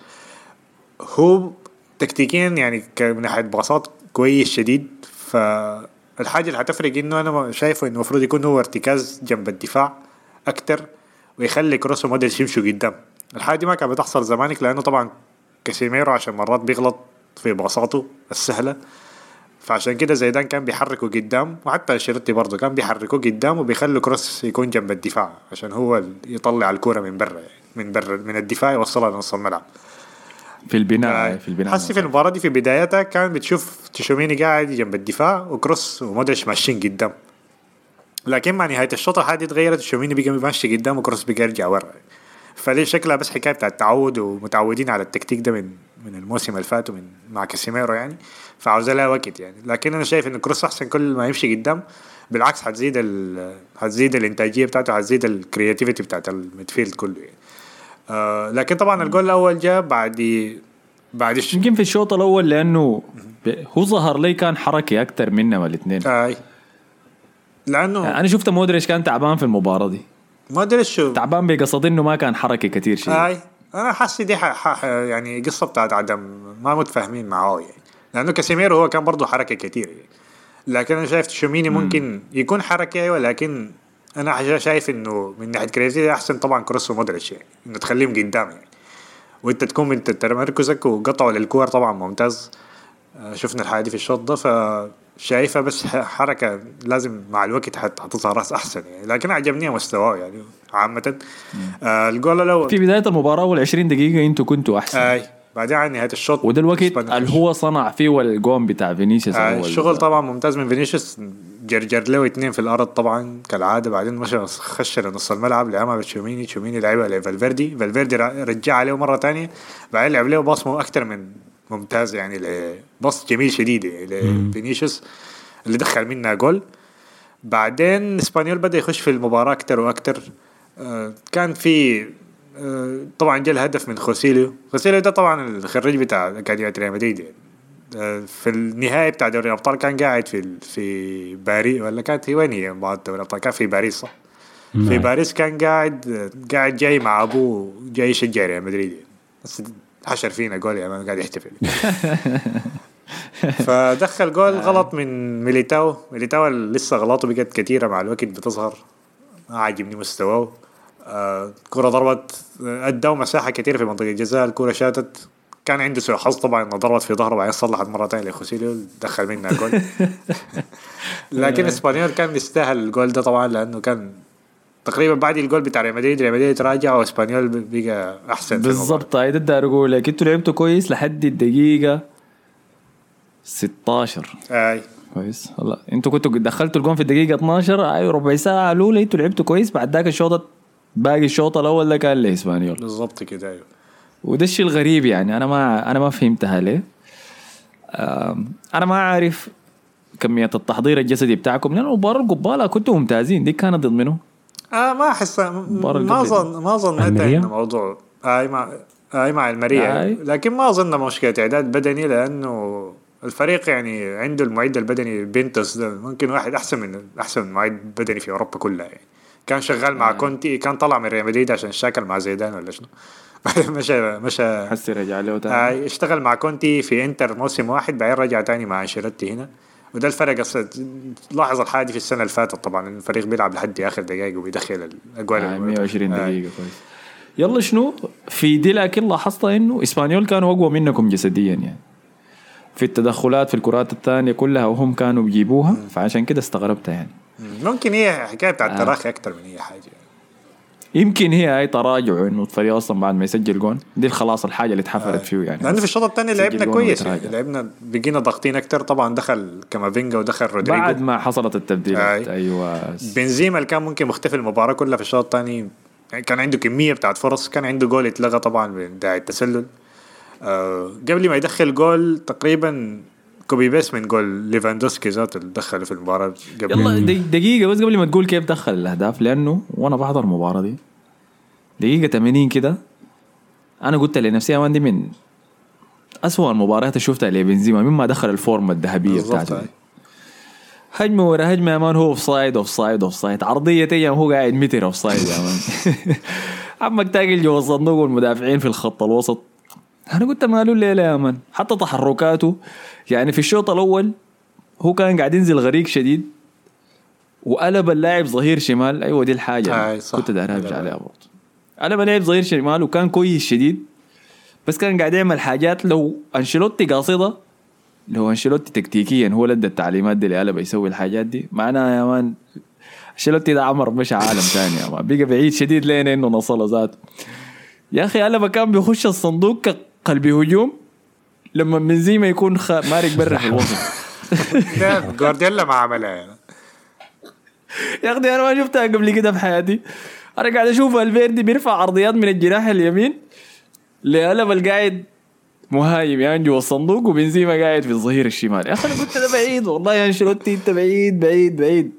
Speaker 2: هو تكتيكيا يعني من ناحية باصات كويس شديد فالحاجه اللي هتفرق إنه أنا شايفه إنه المفروض يكون هو ارتكاز جنب الدفاع أكتر. ويخلي كروس ومودريتش يمشوا قدام. الحاجة دي ما كانت بتحصل زمان لأنه طبعا كاسيميرو عشان مرات بيغلط في باصاته السهلة. فعشان كده زيدان كان بيحركه قدام وحتى أنشيلوتي برضه كان بيحركه قدام وبيخلوا كروس يكون جنب الدفاع عشان هو يطلع الكرة من برا يعني من برا من الدفاع يوصلها لنص الملعب.
Speaker 1: في البناء
Speaker 2: آه،
Speaker 1: في البناء
Speaker 2: حسي في المباراة دي في بدايتها كان بتشوف تشوميني قاعد جنب الدفاع وكروس ومودريتش ماشيين قدام. لكن مع نهاية الشوط الحادي تغيرت تشوميني بقى ماشي قدام وكروس بقى يرجع ورا. فليه شكلها بس حكاية بتاعت تعود ومتعودين على التكتيك ده من من الموسم اللي فات ومن مع كاسيميرو يعني. فعاوزة لها وقت يعني. لكن أنا شايف إن كروس أحسن كل ما يمشي قدام بالعكس حتزيد ال حتزيد الإنتاجية بتاعته حتزيد ال creativity بتاعت ال midfield كله يعني. آه لكن طبعا الجول الأول جاء بعد بعد الش...
Speaker 1: يمكن في الشوط الأول لأنه ب- هو ظهر لي كان حركي أكثر منهم الاثنين
Speaker 2: آه لأنه
Speaker 1: أنا شفت مودريتش كان تعبان في المباراة دي.
Speaker 2: ادري شو؟
Speaker 1: تعبان بقصد إنه ما كان حركي كثير شيء.
Speaker 2: اي أنا حاسس دي ح... ح... يعني قصة بتاعت عدم ما متفاهمين معاه يعني. لأنه كاسيميرو هو كان برضه حركة كتير يعني. لكن أنا شايف تشوميني ممكن يكون حركة أيوه لكن أنا شايف إنه من ناحية creativity أحسن طبعا كروس ومودريتش يعني. إنه تخليهم قدام يعني. وأنت تكون من تمركزك وقطعوا للكور طبعا ممتاز. آه، شفنا الحاجة دي في الشوط ده فشايفها بس ح- حركة لازم مع الوقت حت- حتظهر رأس أحسن يعني. لكن عجبني مستواه يعني عامة. آه الجول الأول
Speaker 1: في بداية المباراة اول 20 دقيقة أنتوا كنتوا أحسن.
Speaker 2: آي بعدين على نهاية الشوط
Speaker 1: وده الوقت اللي. هو صنع فيه الجون بتاع فينيسيوس
Speaker 2: آه
Speaker 1: الأول.
Speaker 2: الشغل طبعا ممتاز من فينيسيوس. جرجر له اثنين في الأرض طبعا كالعادة. بعدين مشى خش لنص الملعب لعبها تشوميني. تشوميني لعبها لفالفيردي. فالفيردي رجع عليه مرة ثانية بعدين لعب له باص أكثر من ممتاز يعني ل- باص جميل شديد لفينيسيوس اللي دخل منها جول بعدين إسبانيول بدأ يخش في المباراة أكثر وأكثر آه كان في آه طبعا جاء الهدف من خوسيليو خوسيليو ده طبعا الخريج بتاع أكاديمية ريال مدريد يعني آه، في النهاية بتاع دوري الأبطال كان قاعد في في باريس ولا كانت هي وين هي مباراة دوري الأبطال كان في باريس صح؟ في
Speaker 3: نعم.
Speaker 2: باريس كان قاعد قاعد جاي مع أبوه جاي يشجع ريال مدريد يعني. بس حشر فينا جول يا مان قاعد يحتفل. <laughs> فدخل جول غلط من ميليتاو. ميليتاو لسه غلطه بقت كثيرة مع الوقت بتظهر ما عاجبني مستواه. آه، كرة ضربت ادوا مساحة كثيرة في منطقة الجزاء. الكرة شاتت. كان عنده سوء حظ طبعا إنه ضربت في ظهره بعدين صلحت مرة ثانية لخوسيليو دخل منها جول. <laughs> لكن إسبانيول كان يستاهل الجول ده طبعا لأنه كان تقريبا بعد الجول بتاع ريال مدريد ريال مدريد تراجع وإسبانيول بقى أحسن.
Speaker 1: بالضبط. هاي ده داير أقول لك أنتوا لعبتوا كويس لحد الدقيقة 16
Speaker 2: أي.
Speaker 1: كويس. والله أنتوا كنتوا دخلتوا الجون في الدقيقة 12 أي ربع ساعة الاولى أنتوا لعبتوا كويس بعد ذاك الشوط باقي الشوط الأول ده كان لإسبانيول.
Speaker 2: بالضبط كده أيوه.
Speaker 1: وده الشيء الغريب يعني. أنا ما أنا ما فهمتها ليه. أنا ما عارف كمية التحضير الجسدي بتاعكم لأن المباراة القبالة كنتوا ممتازين. دي كانت ضد منه
Speaker 2: آه ما
Speaker 1: أحس
Speaker 2: ما
Speaker 1: اللي
Speaker 2: ظن ما
Speaker 3: المريا؟
Speaker 2: إنه موضوع. اي مع اي مع المريا.
Speaker 1: آي.
Speaker 2: لكن ما أظن مشكلة إعداد بدني لأنه الفريق يعني عنده المعد البدني بنتوس ده ممكن واحد أحسن من أحسن معد بدني في أوروبا كلها يعني. كان شغال مع كونتي كان طلع من ريال مدريد عشان مشاكل مع زيدان ولا شنو. <laughs> بعدين مشى مشى.
Speaker 1: حسي رجع له تاني.
Speaker 2: آه اشتغل مع كونتي في إنتر موسم واحد بعدين رجع تاني مع أنشيلوتي هنا. وده الفرق أصلا. لاحظ الحاجة دي في السنة اللي فاتت طبعا الفريق بيلعب لحد آخر دقائق وبيدخل الأجوال
Speaker 1: آه 120
Speaker 2: آه.
Speaker 1: دقيقة كويس. يلا شنو؟ في دي لكن لاحظت إنه إسبانيول كانوا أقوى منكم جسديا يعني. في التدخلات في الكرات الثانية كلها وهم كانوا بيجيبوها فعشان كده استغربتها يعني.
Speaker 2: ممكن هي حكاية بتاع
Speaker 1: آه.
Speaker 2: التراخي أكثر من هي حاجة.
Speaker 1: يمكن هي اي تراجع إنه الفريق أصلا بعد ما يسجل جون دي خلاص الحاجة اللي اتحفرت فيه يعني.
Speaker 2: لأنه في الشوط الثاني لعبنا كويس يعني. لعبنا بقينا ضاغطين أكثر طبعا دخل كامافينجا ودخل رودريجو.
Speaker 1: بعد ما حصلت التبديلات
Speaker 2: آي.
Speaker 1: أيوه.
Speaker 2: بنزيما اللي كان ممكن مختفي المباراة كلها في الشوط الثاني يعني كان عنده كمية بتاعت فرص كان عنده جول اتلغى طبعا من داعي التسلل. آه قبل ما يدخل جول تقريبا copy paste من جول ليفاندوسكي ذاته اللي دخله في المباراة قبل.
Speaker 1: يلا دق- دقيقة بس قبل ما تقول كيف دخل الأهداف لأنه وأنا بحضر المباراة دي. دقيقة 80 كده أنا قلت لنفسي يا man دي من أسوأ المباريات اللي شفتها لبنزيما مما دخل الفورمة الذهبية
Speaker 2: بالضبط
Speaker 1: بتاعته. هجمة ورا هجمة يا man هو offside offside offside عرضية تيجي هو قاعد متر offside يا man. <laughs> عمك تاكل جوا الصندوق والمدافعين في الخط الوسط. أنا قلت ماله الليلة يا man حتى تحركاته يعني في الشوط الأول هو كان قاعد ينزل غريق شديد وقلب اللاعب ظهير شمال. أيوه دي الحاجة.
Speaker 2: آي صح.
Speaker 1: كنت داير أرجع عليها برضه. قلب اللاعب ظهير شمال وكان كويس شديد بس كان قاعد يعمل حاجات لو أنشيلوتي قاصدها لو أنشيلوتي تكتيكيا هو اللي ادى التعليمات دي لقلبه يسوي الحاجات دي. معناها يا man أنشيلوتي ده عمر مش عالم ثاني يا man بقى بعيد شديد لين إنه نصله ذاته. يا أخي قلبه كان بيخش الصندوق ك- قلبي هجوم لما بنزيما يكون خ... مارق برا في الوسط
Speaker 2: جوارديولا ما عملها يعني.
Speaker 1: يا أخي أنا ما شفتها قبل كده في حياتي أنا قاعد أشوف الفيردي بيرفع عرضيات من الجناح اليمين لقلب القاعد مهاجم يعني جوا الصندوق وبنزيما قاعد في الظهير الشمال يا أخي أنا قلت ده بعيد والله يا أنشيلوتي أنت بعيد بعيد بعيد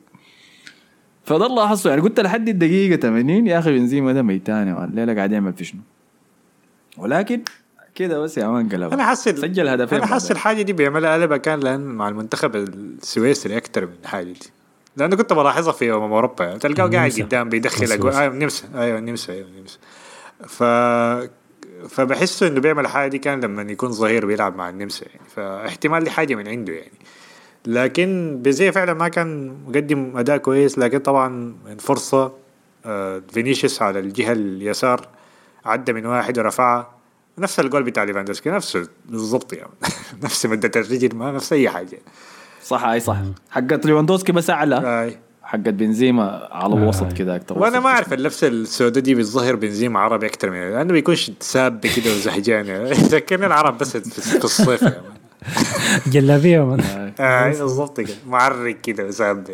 Speaker 1: فده اللي لاحظته يعني قلت لحد الدقيقة 80 يا أخي بنزيما ده ميتان يا. الليلة قاعد يعمل في شنو ولكن كده بس يا مان قلب
Speaker 2: أنا حاسس
Speaker 1: سجل هدفين
Speaker 2: أنا حاسس. الحاجة دي بيعملها قلبها كان لأن مع المنتخب السويسري أكثر من الحاجة دي. لأنه كنت بلاحظها في امم أوروبا. يعني تلقاه قاعد. قدام بيدخل. اجوال أيوه النمسا أيوه النمسا أيوه النمسا ف فبحسه إنه بيعمل الحاجة دي كان لما يكون ظهير بيلعب مع النمسا يعني. فاحتمال دي حاجة من عنده يعني. لكن بيزي فعلا ما كان مقدم أداء كويس. لكن طبعا من فرصة آه، فينيسيوس على الجهة اليسار عدى من واحد ورفعها نفس الجول بتاع ليفاندوسكي نفسه بالضبط يعني. <laughs> نفس مدة الرجل ما نفس أي حاجة.
Speaker 1: صح أي صح. حقت ليفاندوسكي بس أعلى.
Speaker 2: آي.
Speaker 1: حقت بنزيما على الوسط كده أكتر
Speaker 2: وأنا
Speaker 1: وسط.
Speaker 2: ما أعرف اللبسه السوداء دي بالظاهر بنزيما عربي أكثر من لأنه بيكونش ساب كده وزهجان يعني. <laughs> يذكرني العرب بس في الصيف يعني. <laughs>
Speaker 3: جلابية من.
Speaker 2: آه بالضبط كده. معرق كده وساب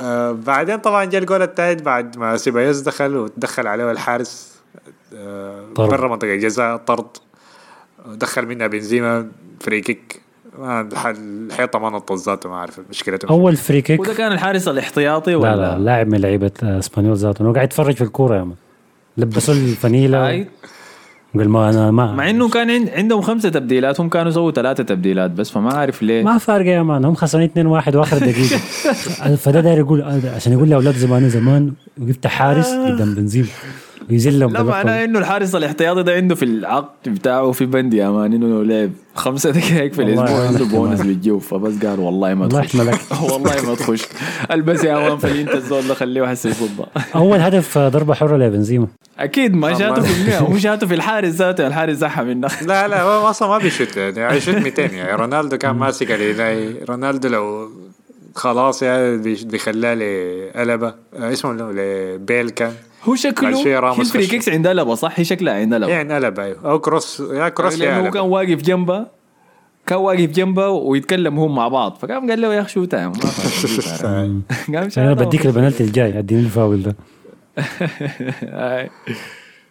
Speaker 2: آه بعدين طبعا جاء الجول الثالث بعد ما سيبايوس دخل وتدخل عليه الحارس. برا منطقة الجزاء طرد. دخل منها بنزيما free kick. الحيطة ما نطت ذاته ما أعرف مشكلته.
Speaker 3: أول free kick.
Speaker 1: وده كان الحارس الاحتياطي ولا
Speaker 3: لا لا لاعب من لعيبة آه، إسبانيول ذاته. انه قاعد يتفرج في الكورة يا man لبسوا <laughs> الفانيلا
Speaker 1: أي.
Speaker 3: وقال ما أنا ما
Speaker 1: مع إنه كان عند- عندهم خمسة تبديلات هم كانوا سووا ثلاثة تبديلات بس فما عارف ليه.
Speaker 3: ما فارقه يا man. هم خسرانين 2 1 وآخر دقيقة. <laughs> فده داير يقول آه، عشان يقول لأولاد زمان زمان وقفت حارس قدام بنزيما. ويذلهم
Speaker 1: لا معناه. إنه الحارس الاحتياطي ده عنده في العقد بتاعه في بند يا man إنه لو لعب خمسة <laughs> دقائق في الأسبوع عنده. بونس بالجوف فبس قال والله ما تخش. <laughs> والله ما تخش ألبس يا man في انت الزول ده خليه حس يصدها
Speaker 3: أول هدف ضربة حرة لبنزيما
Speaker 1: أكيد ما شاته في المية هو شاته في الحارس ذاته الحارس زحها منه
Speaker 2: لا لا هو أصلا ما بيشوت يعني يشوت 200 يعني رونالدو كان ماسك عليه رونالدو لو خلاص يعني بيخلاه لقلبه اسمه؟ لبيل كان
Speaker 1: هو شكله هي الفري. كيكس عندها لبا صح؟ هي شكلها عندها لبا
Speaker 2: يعني قلب أيوه. أو كروس يا كروس يا
Speaker 1: هو كان واقف جنبه كان واقف جنبه ويتكلم هم مع بعض. فقام قال له يا أخي شو تايم. <laughs> قام أنا
Speaker 3: بديك البنالتي الجاي اديني الفاول ده. <laughs>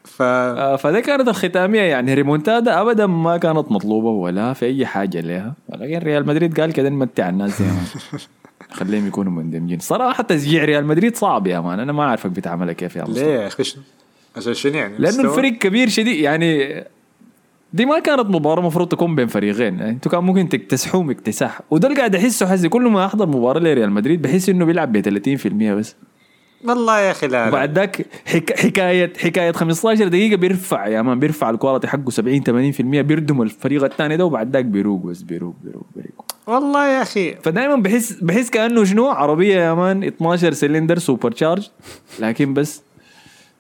Speaker 2: ف
Speaker 1: آه، فده كانت الختامية. يعني ريمونتادا ابدا ما كانت مطلوبة ولا في أي حاجة لها. ولكن ريال مدريد قال كده نمتع الناس. <laughs> خليهم يكونوا مندمجين. صراحة تشجيع ريال مدريد صعب يا مان. أنا ما أعرفك بتعملها كيف يا مصطفى.
Speaker 2: ليه يا أخي؟ عشان شنو يعني؟ لأنه؟
Speaker 1: الفريق كبير شديد. يعني دي ما كانت مباراة المفروض تكون بين فريقين. يعني أنتوا كان ممكن تكتسحوهم اكتساح. وده اللي قاعد أحسه حسي كل ما أحضر مباراة لريال مدريد بحس إنه بيلعب ب 30% بس.
Speaker 2: والله يا أخي لا, لا.
Speaker 1: وبعد ذاك حك... حكاية حكاية 15 دقيقة بيرفع يا man بيرفع ال quality حقه 70 80% بيردم الفريق الثاني ده وبعد ذاك بيروق بس بيروق بيروق بيروق.
Speaker 2: والله يا أخي.
Speaker 1: فدائما بحس بحس كأنه شنو؟ عربية يا man 12 cylinder supercharge لكن بس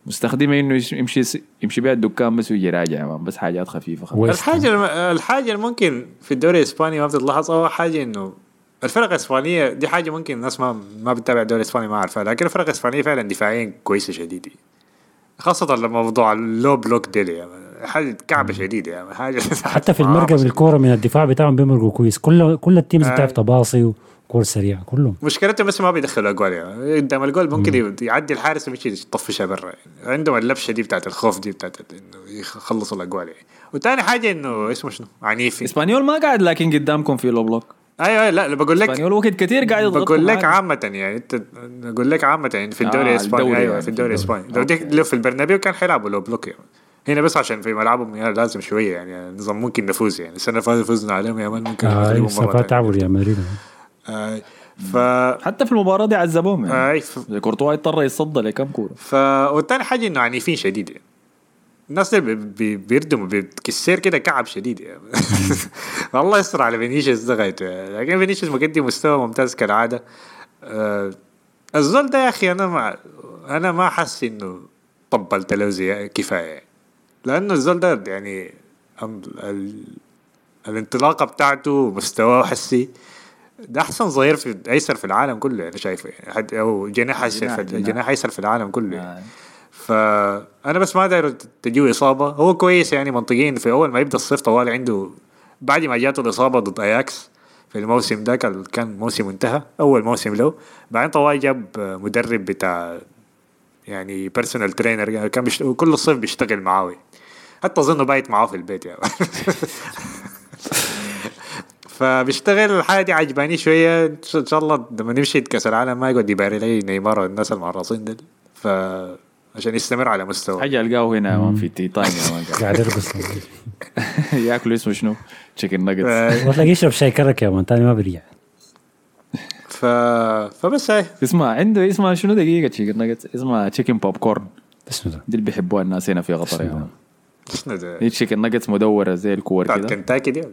Speaker 1: مستخدمة إنه يمشي يمشي بيها الدكان بس ويجي راجع يا man بس حاجات
Speaker 3: waste
Speaker 2: الحاجة الم... الحاجة اللي ممكن في الدوري الإسباني ما بتتلاحظ اول حاجة إنه الفرق الإسبانية دي حاجة ممكن الناس ما ما بتتابع الدوري الإسباني ما عارفها لكن الفرق الإسبانية فعلا دفاعيا كويسة شديدة خاصة لما موضوع ال low block ديلي يعني حاجة كعبة شديدة يعني حاجة
Speaker 3: حتى في <laughs> المرقم الكورة من الدفاع بتاعهم بيمرقوا كويس. كل كل ال teams
Speaker 2: آه.
Speaker 3: بتعرف تباصي وكور سريعه كلهم.
Speaker 2: مشكلتهم بس ما بيدخلوا أجوال يعني. قدام الجول ممكن يعدي الحارس ويمشي يطفشها برا يعني. عندهم اللبشه دي بتاعت الخوف دي بتاعت إنه يخلصوا الأجوال يعني. وثاني حاجة إنه اسمه شنو؟ عنيفي.
Speaker 1: إسبانيول ما قاعد لكن قدامكم في low block.
Speaker 2: أيوه لا لا بقول لك
Speaker 1: إسبانيول وقت كثير قاعد يضغط
Speaker 2: بقول لك عامة يعني أنت بقول لك عامة يعني في الدوري
Speaker 1: آه،
Speaker 2: الإسباني
Speaker 1: الدوري
Speaker 2: أيوه
Speaker 1: يعني
Speaker 2: في الدوري. الإسباني. لو دي لو في البرنابيو كان حيلعبوا low block يعني. هنا بس عشان في ملعبهم يعني لازم شوية يعني نظام ممكن نفوز يعني. السنة اللي فاتت فزنا عليهم يا man ممكن
Speaker 3: آه
Speaker 2: تانية.
Speaker 3: تعبوا ريال مدريد
Speaker 2: آه، ف
Speaker 1: حتى في المباراة دي عذبوهم يعني.
Speaker 2: آه، ف-
Speaker 1: كورتوا اضطر يتصدى لكم كورة.
Speaker 2: ف والتاني حاجة إنه عنيفين شديد يعني. الناس بي- بيردموا بكسير كده كعب شديد يعني <laughs> والله يستر على فينيسيوس ده غايته يعني. لكن فينيسيوس مقدم مستوى ممتاز كالعادة آه الزول ده يا أخي أنا ما أنا ما حاسس إنه طبلت له زي يعني. لأنه الزول ده يعني ال... ال... الانطلاقة بتاعته مستواه حسي ده أحسن ظهير في أيسر في العالم كله أنا شايفه يعني حد أو جناح أيسر
Speaker 1: جناح-
Speaker 2: في
Speaker 1: جناح.
Speaker 2: جناح أيسر في العالم كله يعني.
Speaker 1: آه.
Speaker 2: ف أنا بس ما داير تجيه إصابة. هو كويس يعني منطقيا في أول ما يبدأ الصيف طوال عنده بعد ما جاته الإصابة ضد أياكس في الموسم ده كان موسم انتهى أول موسم له. بعدين طوال جاب مدرب بتاع يعني personal trainer كان بيشت... كل الصيف بيشتغل معاه حتى أظنه بايت معاه في البيت يعني. <laughs> فبيشتغل الحاجة دي عجباني شوية. إن شاء الله لما نمشي كأس العالم ما يقعد يباري لي نيمار والناس المعرصين دل ف عشان يستمر على مستوى.
Speaker 1: حاجة ألقاه هنا man في Tea Time يا man
Speaker 3: قاعد يرقص <laughs>
Speaker 1: ياكل اسمه شنو؟ تشيكن ناجتس
Speaker 3: وتلاقيه يشرب شاي كرك يا man تاني ما برجع
Speaker 2: ف... فبس هاي.
Speaker 1: اسمها عنده اسمها شنو دقيقة chicken nuggets اسمها chicken popcorn
Speaker 3: اسمه ده.
Speaker 1: دي اللي بيحبوها الناس هنا في قطر يا man
Speaker 2: شنو ده.
Speaker 1: دي chicken nuggets مدورة زي الكور
Speaker 2: بتاعت
Speaker 1: كده.
Speaker 2: كنتاكي دي ولا؟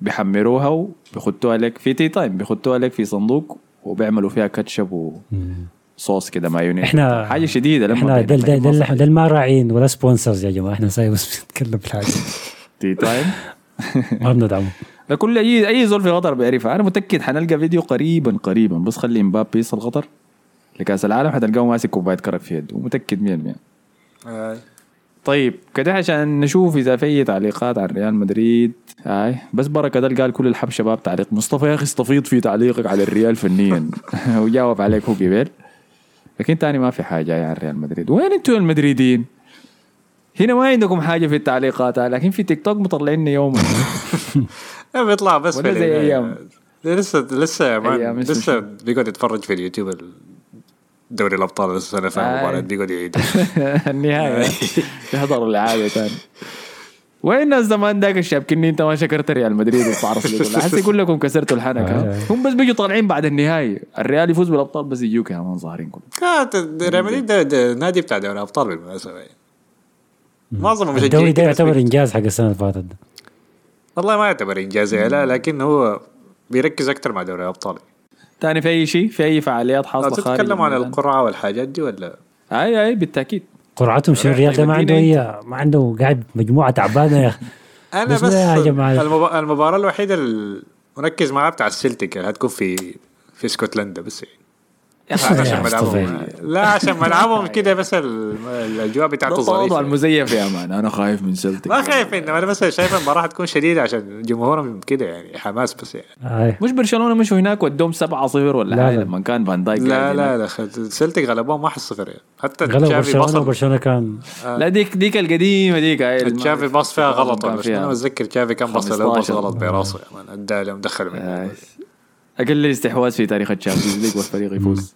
Speaker 1: بيحمروها وبيخطوها لك في Tea Time بيخطوها لك في صندوق وبيعملوا فيها كاتشب وصوص كده مايونيز.
Speaker 3: إحنا
Speaker 1: حاجة شديدة لما إحنا
Speaker 3: دل دل دل, دل ما راعين ولا sponsors يا جماعة. إحنا ساي بس بنتكلم في الحاجة
Speaker 1: Tea Time
Speaker 3: ما بندعمه
Speaker 1: ده <laughs> كل اي أي زول في قطر بيعرفها. أنا متأكد حنلقى فيديو قريبا قريبا. بس خلي مبابي يصل قطر لكأس العالم حتلقاه ماسك كوباية كرك في يده. متأكد 100%
Speaker 2: هاي.
Speaker 1: طيب كده عشان نشوف إذا في تعليقات عن ريال مدريد. هاي. بس بركة ده قال كل الحب شباب تعليق. مصطفى يا أخي استفيض في تعليقك على الريال فنيا. <laughs> وجاوب عليك هو قبل لكن تاني ما في حاجة يعني عن ريال مدريد وين أنتوا المدريدين هنا ما عندكم حاجة في التعليقات لكن في تيك توك مطلعين يوم
Speaker 2: لا <laughs> بيطلع بس
Speaker 1: ولا
Speaker 2: في
Speaker 1: زي أيام.
Speaker 2: لسه لسه يا مان لسه؟ بيقعد يتفرج في اليوتيوب ال- دوري الأبطال
Speaker 1: السنة.
Speaker 2: المباراة بيقعد يعيد <laughs>
Speaker 1: النهاية <laughs> يحضروا العادة تاني وين الناس زمان ذاك الشابكني أنت ما شكرت ريال مدريد وتعرف لي كلها حسي يقول لكم كسرتوا الحنك ها؟ هم بس بيجوا طالعين بعد النهايه الريال يفوز بالأبطال بس يجوك يا مان ظاهرين كلهم.
Speaker 2: ريال مدريد ده- نادي بتاع دوري الأبطال بالمناسبة. يعني. معظم
Speaker 3: الدوري ده يعتبر إنجاز حق السنة اللي فاتت ده.
Speaker 2: والله ما يعتبر إنجاز لا لكن هو بيركز أكثر مع دوري الأبطال.
Speaker 1: تاني في أي شيء؟ في أي فعاليات حاصلة خارج
Speaker 2: تتكلم عن؟ القرعة والحاجات دي ولا؟
Speaker 1: أي أي بالتأكيد.
Speaker 3: قرعتهم شنو؟ الريال ده ما عنده
Speaker 1: مدينة
Speaker 3: اي ما عنده قاعد مجموعة تعبانة يا أخي. <laughs>
Speaker 2: أنا
Speaker 3: بس يا جماعة.
Speaker 2: المبا- المباراة الوحيدة اللي مركز معاها بتاع السلتيك اللي هتكون في في اسكتلندا بس يعني. عشان
Speaker 3: مصطفى.
Speaker 2: ملعبهم لا عشان ملعبهم كده بس ال- الاجواء بتاعته
Speaker 1: ده التواضع
Speaker 2: ظريفه
Speaker 1: المزيف يا man أنا خايف من سلتك
Speaker 2: ما خايف انما أنا بس شايف المباراة حتكون شديدة عشان جمهورهم كده يعني حماس بس يعني
Speaker 3: آه.
Speaker 1: مش برشلونة مشوا هناك ودوهم 7 0 ولا
Speaker 3: لا،
Speaker 1: حاجة
Speaker 3: لا.
Speaker 1: لما كان فان دايك
Speaker 2: لا لا. لا السلتيك غلبوهم 1-0 يعني حتى
Speaker 3: غلب
Speaker 2: تشافي
Speaker 3: برشلونة
Speaker 2: بصل
Speaker 3: وبرشلونة كان
Speaker 1: لا ديك ديك القديمة ديك
Speaker 2: تشافي pass فيها غلط أنا
Speaker 1: فيها
Speaker 2: بتذكر تشافي كان pass له pass
Speaker 1: 15.
Speaker 2: غلط براسه يا man ادى لهم دخل
Speaker 1: آه.
Speaker 2: منه
Speaker 1: أقل استحواذ في تاريخ ال Champions League والفريق يفوز.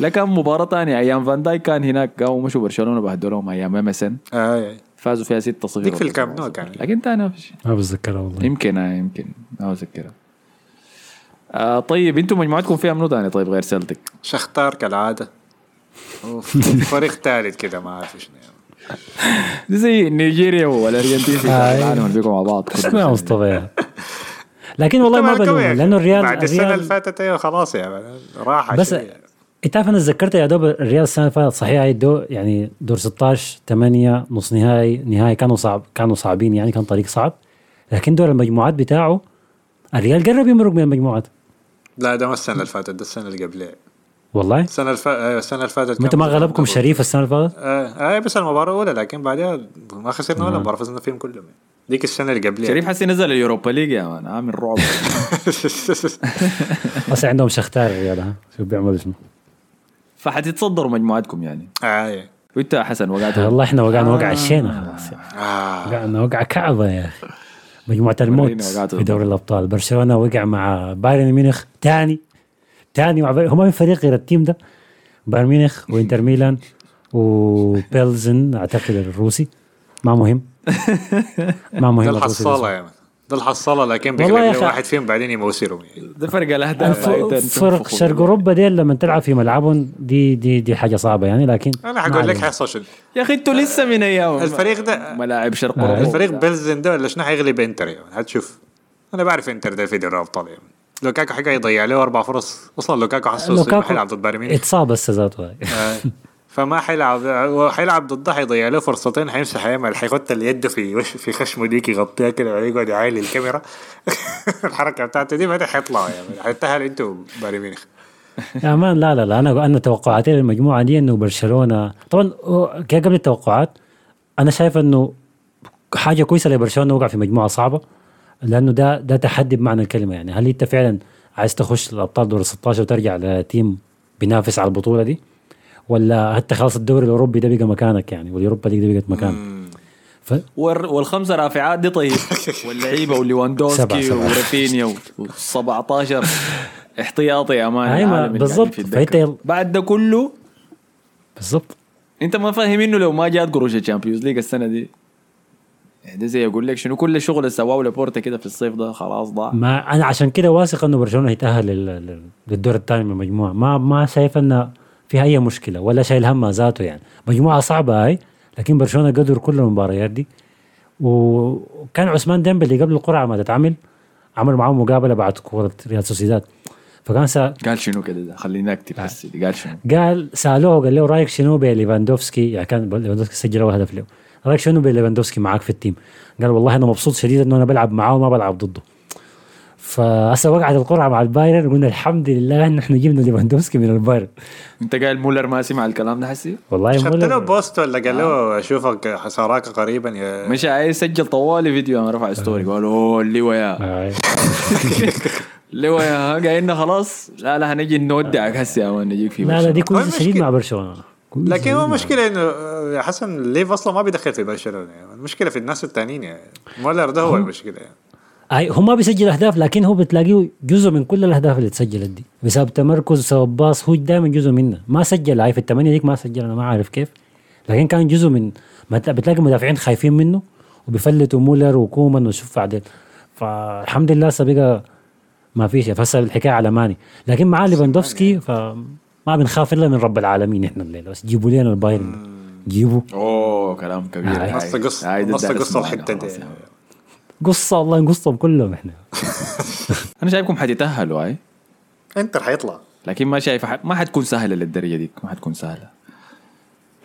Speaker 1: لكن مباراة ثانية أيام فان دايك كان هناك قاموا مشوا برشلونة بهدلوهم أيام MSN
Speaker 2: آه.
Speaker 1: فازوا فيها 6 0
Speaker 2: ديك في الكامب نو كان.
Speaker 1: لكن ثاني ما في شيء.
Speaker 3: ما بتذكرها والله.
Speaker 1: يمكن آه يمكن. ما بتذكرها. آه طيب أنتم مجموعتكم فيها منو ثاني طيب غير سلتك
Speaker 2: شختار كالعادة. <laughs> فريق ثالث كده ما أعرف شنو.
Speaker 1: زي نيجيريا والارجنتين في
Speaker 3: آه.
Speaker 1: كأس العالم بيقوا مع بعض.
Speaker 3: اسمع مصطفى. <laughs> لكن والله ما
Speaker 2: طبعاً
Speaker 3: بلوم
Speaker 2: كويس.
Speaker 3: لأنه الريال
Speaker 2: بعد السنة اللي فاتت أيوه خلاص يا مان راحة
Speaker 3: بس. انت عارف أنا تذكرت يا دوب الريال السنة اللي فاتت صحيح الدور يعني دور 16 8 نص نهائي نهائي كانوا صعب كانوا صعبين يعني كان طريق صعب. لكن دور المجموعات بتاعه الريال قرب يمرق من المجموعات.
Speaker 2: لا ده ما السنة اللي فاتت ده السنة اللي قبلها
Speaker 3: والله؟
Speaker 2: السنة فاتت أيوه السنة اللي فاتت
Speaker 3: انت ما غلبكم شريف السنة اللي فاتت؟
Speaker 2: آه آه بس المباراة الأولى لكن بعدها ما خسرنا ولا مباراة فزنا فيهم كلهم. ديك السنة اللي قبلها
Speaker 1: شريف حسي نزل ال Europa League يا man عامل رعب. <laughs>
Speaker 3: بس عندهم شختار الريال ها؟ شو بيعملوا شنو
Speaker 1: فحتتصدروا مجموعتكم يعني.
Speaker 2: آه
Speaker 1: وإنت يا حسن وقعت
Speaker 3: والله إحنا وقعنا وقع الشينا خلاص يعني.
Speaker 2: آه.
Speaker 3: وقعنا وقع كعبة يا أخي. مجموعة الموت في دوري الأبطال. برشلونة وقع مع بايرن ميونخ ثاني ثاني هو ما في فريق غير ال team ده. بايرن ميونخ وإنتر ميلان وبيلزن أعتقد الروسي. ما مهم. <laughs> ما مهم
Speaker 2: ده. الحصالة يا man ده الحصالة لكن
Speaker 3: أخي.
Speaker 2: واحد فيهم بعدين يموسرهم يعني.
Speaker 1: ده فرق
Speaker 3: الأهداف. فرق شرق اوروبا ديل لما تلعب في ملعبهم دي دي دي حاجة صعبة يعني لكن أنا
Speaker 2: حقول لك. حيحصل شنو.
Speaker 1: يا أخي أنتوا لسه من أيام
Speaker 2: الفريق ده
Speaker 1: ملاعب شرق. اوروبا
Speaker 2: الفريق بلزن ده ولا شنو؟ حيغلب انتر يعني. هتشوف أنا بعرف إنتر ده في دوري الأبطال يعني. لوكاكو حقا يضيع له أربع فرص. أصلا لوكاكو
Speaker 3: لوكاكو
Speaker 2: حيلعب ضد بايرن ميونخ.
Speaker 3: اتصاب هسه ذاته. <laughs>
Speaker 2: فما حيلعب وحيلعب ضده حيضيع له فرصتين حيمسح حيعمل حيحط اليد في وش في خشمه ديك يغطيها كده وبعدين يقعد يعايل الكاميرا. <laughs> الحركة بتاعته دي بعدين حيطلع يعني حيتهل أنتوا بايرن ميونخ.
Speaker 3: يا man لا لا لا أنا أنا توقعاتي للمجموعة دي إنه برشلونه طبعا قبل التوقعات أنا شايف إنه حاجة كويسة لبرشلونة وقع في مجموعة صعبة لأنه ده ده تحدي بمعنى الكلمة يعني. هل أنت فعلا عايز تخش الأبطال دور 16 وترجع ل team بينافس على البطولة دي؟ ولا حتى خلاص الدوري الأوروبي ده بقى مكانك يعني وال Europa League دي بقت مكانك. ف...
Speaker 1: والخمسة رافعات دي طيب. <laughs> واللعيبة
Speaker 3: سبعة-
Speaker 1: وليواندوسكي. ورافينيا و17 احتياطي يا man
Speaker 3: أيوة،
Speaker 1: اللي
Speaker 3: بالضبط. يل-
Speaker 1: بعد ده كله؟
Speaker 3: بالضبط.
Speaker 1: أنت ما فاهم إنه لو ما جات قروش ال Champions League السنة دي. ده زي أقول لك شنو كل الشغل اللي سواه لابورتا كده في الصيف ده خلاص ضاع.
Speaker 3: ما أنا عشان كده واثق إنه برشلونة هيتأهل لل- لل- للدور الثاني من المجموعه ما ما شايف إنه فيها أي مشكلة ولا شايل همها ذاته يعني. مجموعة صعبة هاي لكن برشلونة قدر كل المباريات دي وكان عثمان ديمبلي قبل القرعة ما تتعمل عمل معاه مقابلة بعد كوره ريال سوسيداد. فكان سا
Speaker 1: قال شنو كده ده؟ خليني أكتب بس دي. قال شنو؟
Speaker 3: قال سألوه قال له رأيك شنو بليفاندوفسكي يعني كان ليفاندوفسكي سجل اول هدف له رأيك شنو بليفاندوفسكي معاك في ال team؟ قال والله أنا مبسوط شديد إنه أنا بلعب معاه وما بلعب ضده. فهسه وقعت القرعة مع البايرن قلنا الحمد لله إن إحنا جبنا ليفاندوفسكي من البايرن.
Speaker 1: أنت قال مولر ما سمع الكلام ده حسي؟
Speaker 3: والله
Speaker 2: شفت له
Speaker 3: مولر
Speaker 2: post ولا قال له أشوفك حساراك قريبا يا
Speaker 1: مش عايز يسجل طوالي فيديو أنا رفع ستوري قال أوه اللواء يا
Speaker 3: آه.
Speaker 1: اللواء يا قايلنا خلاص؟ لا لا هنجي نودعك هسه يا مان نجيك في
Speaker 3: لا لا دي
Speaker 2: هو
Speaker 3: شديد مع برشلونة.
Speaker 2: لكن هو مشكلة إنه آه، يا حسن ليف أصلا ما بيدخل في برشلونة يعني المشكلة في الناس التانيين يعني مولر ده هو المشكلة يعني.
Speaker 3: أي هو ما بيسجل أهداف لكن هو بتلاقيه جزء من كل الأهداف اللي تسجلت دي. بسبب تمركز بسبب باص هو دائما جزء منه. ما سجل هاي في الثمانيه ديك ما سجل أنا ما عارف كيف. لكن كان جزء من بتلاقي مدافعين خايفين منه وبيفلتوا مولر وكومان وشوف بعدين. فالحمد لله هسه بقى ما فيش. فهسه الحكاية على ماني. لكن مع ليفاندوفسكي فما بنخاف إلا من رب العالمين إحنا الليلة. بس جيبوا لنا البايرن. جيبوا.
Speaker 1: أوه كلام كبير.
Speaker 3: هاي.
Speaker 1: هاي.
Speaker 2: نص قص
Speaker 1: هاي ده
Speaker 2: نص
Speaker 1: الدرس
Speaker 2: قصة
Speaker 1: معنا
Speaker 2: الحتة دي.
Speaker 3: قصة الله ينقصهم كلهم إحنا. <laughs>
Speaker 1: أنا شايفكم حتتأهلوا هاي
Speaker 2: إنتر حيطلع.
Speaker 1: لكن ما شايف ح- ما حتكون سهلة للدرجة دي ما حتكون سهلة.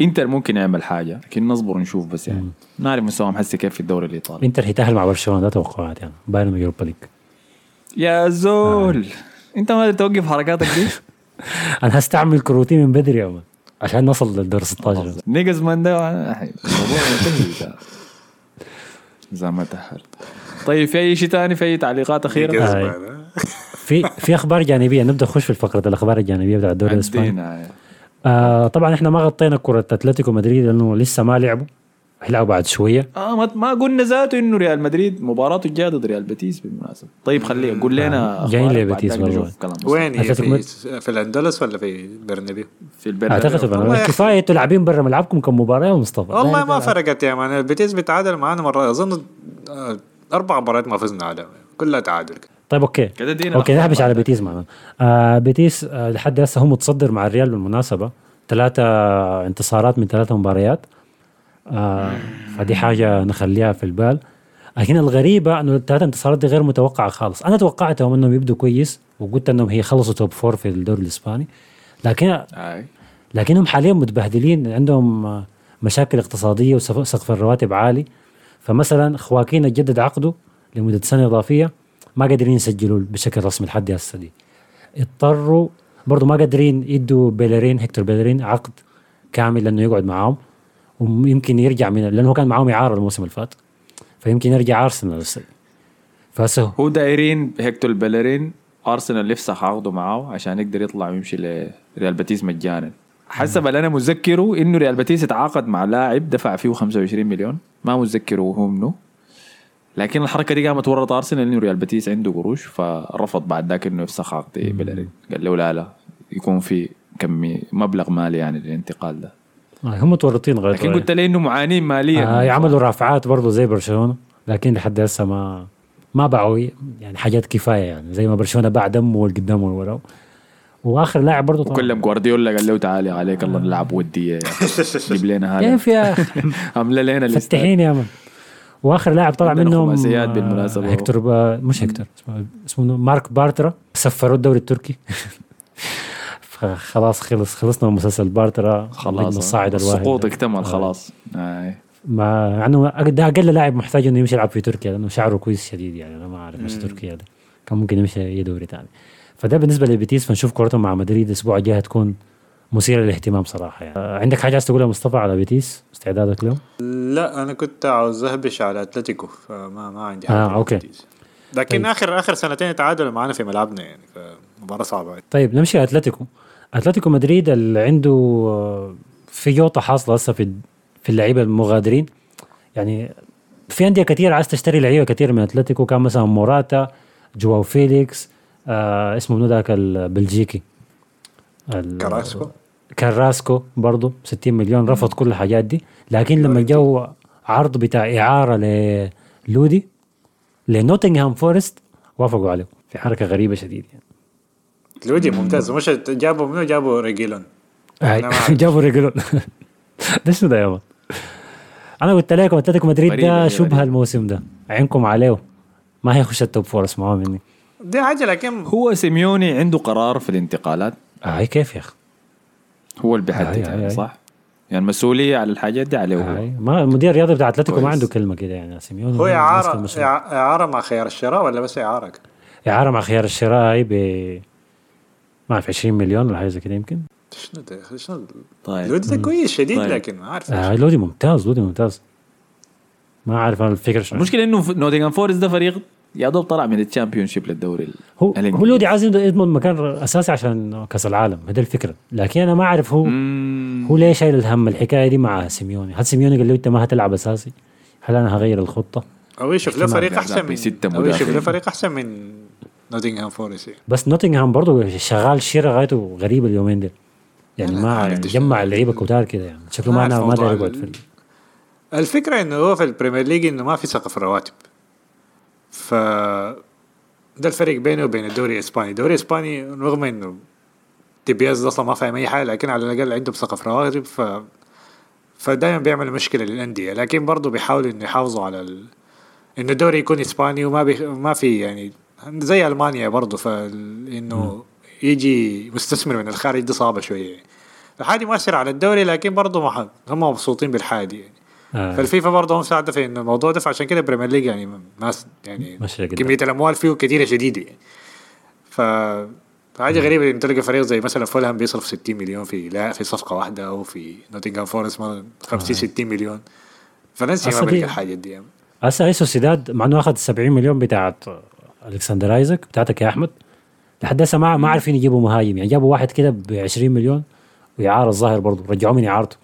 Speaker 1: إنتر ممكن يعمل حاجة لكن نصبر ونشوف بس يعني. نعرف مستواهم حسي كيف في الدوري الإيطالي.
Speaker 3: إنتر هيتاهل مع برشلونة ده توقعات يعني. بايرن Europa League.
Speaker 1: يا زول. أنت ما توقف حركاتك دي؟ <laughs>
Speaker 3: أنا هستعمل كروتي من بدري يا عشان نصل للدور 16
Speaker 1: نيجز man ده <laughs> الموضوع منتهي. ده. إذا ما طيب في أي شيء ثاني؟ في أي تعليقات أخيرة؟
Speaker 3: آه. في في أخبار جانبية. نبدأ نخش في فقره الأخبار الجانبية بتاع الدوري
Speaker 1: الإسباني.
Speaker 3: آه طبعا إحنا ما غطينا كرة أتلتيكو مدريد لأنه لسه ما لعبوا. هيلعبوا بعد شوية.
Speaker 1: آه ما, ما قلنا ذاته إنه ريال مدريد مباراته الجايه ضد ريال بيتيس بالمناسبة. طيب خليه قول لنا
Speaker 3: آه، جايين لبيتيس والله.
Speaker 2: وين هي؟ في, في الأندلس ولا في برنابيو؟
Speaker 1: في
Speaker 2: البرنابيو أعتقد أخي.
Speaker 3: كفاية أنتوا لاعبين برا ملعبكم كم مباراه يا مصطفى
Speaker 2: والله ما. فرقت يا man. البيتيس بيتعادل معانا مرة. أظن آه، أربع مباريات ما فزنا عليها. كلها تعادل.
Speaker 3: طيب okay.
Speaker 1: Okay
Speaker 3: نخش على بيتيس معنا. آه بيتيس آه لحد هسه هو متصدر مع الريال بالمناسبة. ثلاثة انتصارات من ثلاثة مباريات. آه فدي حاجة نخليها في البال. لكن الغريبة إنه الثلاثة انتصارات دي غير متوقعة خالص. أنا توقعتهم إنهم يبدوا كويس وقلت إنهم هيخلصوا top four في الدوري الإسباني. لكن. لكنهم حاليا متبهدلين عندهم مشاكل اقتصادية وسقف الرواتب عالي. فمثلا خواكين اتجدد عقده لمدة سنة إضافية ما قادرين يسجلوا بشكل رسمي لحد هسه دي. اضطروا برضو ما قادرين يدوا بيلرين هيكتور بيلرين عقد كامل لأنه يقعد معاهم. ويمكن يرجع من لأنه هو كان معاهم إعارة الموسم اللي فات. فيمكن يرجع أرسنال. السنة. فهسه
Speaker 1: هو دايرين هيكتور بيلرين أرسنال يفسخ عقده معاه عشان يقدر يطلع ويمشي لريال بيتيس مجانا. حسب اللي أنا متذكره إنه ريال بيتيس اتعاقد مع لاعب دفع فيه 25 مليون. ما متذكره هو منه لكن الحركة دي قامت ورط أرسنال إنه ريال بيتيس عنده قروش فرفض بعد ذاك إنه يفسخ عقد بيلرين قال له لا لا يكون في كمي مبلغ مالي يعني للانتقال ده.
Speaker 3: هم متورطين غير
Speaker 1: لكن قلت لي إنه معانين ماليا.
Speaker 3: آه يعملوا رافعات برضو زي برشلونة لكن لحد هسه ما ما باعوا يعني حاجات كفاية يعني زي ما برشلونة باع دمه والقدام والورا وآخر لاعب برضو طبعا.
Speaker 1: وكلم جوارديولا قال له تعالى عليك الله نلعب ودية يا أخي. <laughs> جيب لنا هذا.
Speaker 3: كيف يا أخي؟ <laughs>
Speaker 1: عاملة لنا
Speaker 3: فتحين يا من. وآخر لاعب طلع منهم
Speaker 1: خماسيات
Speaker 3: آه،
Speaker 1: بالمناسبة.
Speaker 3: هيكتور با مش هيكتور اسمه اسمه مارك بارترا سفروا الدوري التركي. <laughs> فخلاص خلص خلصنا من مسلسل بارترا
Speaker 1: خلاص
Speaker 3: الصاعد الواحد
Speaker 1: السقوط اكتمل
Speaker 3: آه.
Speaker 1: خلاص آه.
Speaker 3: ما يعني ده أقل لاعب محتاج إنه يمشي يلعب في تركيا لأنه شعره كويس شديد يعني أنا ما أعرف مش تركيا ده كان ممكن يمشي أي دوري ثاني فده بالنسبة لبيتيس فنشوف كورتهم مع مدريد الأسبوع الجاي هتكون مثيرة للاهتمام صراحة يعني آه، عندك حاجة عايز تقولها مصطفى على بيتيس استعدادك له؟
Speaker 2: لا أنا كنت عاوز اهبش على أتلتيكو فما ما عندي حاجة
Speaker 3: آه،.
Speaker 2: البيتيس. لكن
Speaker 3: طيب.
Speaker 2: اخر آخر سنتين تعادلوا معنا في ملعبنا يعني فمباراه صعبة
Speaker 3: طيب نمشي على أتلتيكو مدريد اللي عنده آه، في جوطه حاصلة هسه في في اللعيبة المغادرين. يعني في أندية كثير عايز تشتري لعيبة كثير من أتلتيكو كان مثلا موراتا جواو فيليكس آه اسمه منو ذاك البلجيكي ال-
Speaker 2: كراسكو
Speaker 3: كراسكو برضه 60 مليون رفض كل الحاجات دي. لكن لما جو عرض بتاع إعارة للودي لنوتنغهام فورست وافقوا عليه في حركة غريبة شديد يعني
Speaker 2: الودي ممتاز مش جابوا منو جابوا ريجيلون.
Speaker 3: جابوا ريجيلون ده شنو ده يا man أنا قلت لكم اتلتيكو مدريد ده
Speaker 1: دي
Speaker 3: شبه
Speaker 1: غريبة.
Speaker 3: الموسم ده عينكم عليه ما هيخش ال top four اسمعوا مني
Speaker 2: دي حاجة لكن
Speaker 1: هو سيميوني عنده قرار في الانتقالات
Speaker 3: هاي كيف يا أخي
Speaker 1: هو اللي بيحدد يعني. صح? يعني المسؤوليه على الحاجات دي عليه هو.
Speaker 3: هاي ما المدير الرياضي بتاع اتلتيكو ما. عنده كلمة كده يعني سيميوني
Speaker 2: هو اعاره إعارة مع خيار الشراء ولا بس إعارة؟
Speaker 3: إعارة مع خيار الشراء هاي ب ما أعرف 20 مليون ولا حاجة زي كده يمكن.
Speaker 2: شنو ده شنو؟
Speaker 1: طيب.
Speaker 2: الودي ده كويس شديد
Speaker 1: طيب.
Speaker 2: لكن ما أعرف.
Speaker 3: آه لودي ممتاز لودي ممتاز. ما عارف أنا الفكرة شنو.
Speaker 1: المشكلة إنه نوتنغهام فورست ده فريق يا دوب طلع من ال Championship للدوري
Speaker 3: هو
Speaker 1: الإنجليزي.
Speaker 3: هو لودي عايز يضمن مكان أساسي عشان كأس العالم. هذه الفكرة. لكن أنا ما أعرف هو
Speaker 1: مم.
Speaker 3: هو ليه شايل الهم الحكاية دي مع سيميوني؟ هل سيميوني قال له أنت ما هتلعب أساسي؟ هل أنا هغير الخطة؟
Speaker 2: أو يشوف له فريق أحسن من
Speaker 1: بيستا
Speaker 2: أو يشوف له. فريق أحسن من نوتنغهام فورست.
Speaker 3: بس نوتنغهام برضه شغال شيره غايته غريب اليومين دول يعني ما جمع
Speaker 2: شغال.
Speaker 3: لعيبه كتار كده يعني. شكله
Speaker 2: ما
Speaker 3: ما داير يقعد في ال-
Speaker 2: الفكرة إنه هو في ال Premier League إنه ما في سقف رواتب. ف ده الفرق بينه وبين الدوري الإسباني. الدوري الإسباني رغم إنه تيباس أصلا ما فاهم أي حاجة لكن على الأقل عندهم سقف رواتب ف فدائما بيعمل مشكلة للأندية. لكن برضه بيحاولوا إنه يحافظوا على ال... إنه الدوري يكون إسباني وما بي... ما في يعني زي ألمانيا برضه فانه يجي مستثمر من الخارج دي صعبة شوية. الحاجة مؤثره على الدوري لكن برضه ما هم مبسوطين بالحاجة دي يعني
Speaker 3: آه.
Speaker 2: فالفيفا برضه مساعدة في إنه الموضوع ده فعشان كده ال Premier League يعني ناس يعني. كمية الأموال فيه كثيرة شديدة. يعني ف حاجة غريبة إنه تلقى فريق زي مثلا فولهام بيصرف 60 مليون في لا في صفقة واحدة أو في نوتنغهام فورست مثلا 50 60 مليون. فنسي ما بلقى
Speaker 3: دي-
Speaker 2: الحاجات دي. يعني.
Speaker 3: هسه هي سوسيداد مع إنه أخذ 70 مليون بتاعت ألكسندر ايزك بتاعتك يا أحمد. لحد هسه ما ما عارفين يجيبوا مهاجم يعني جابوا واحد كده ب 20 مليون وإعارة الظاهر برضه رجعوه من إعارته.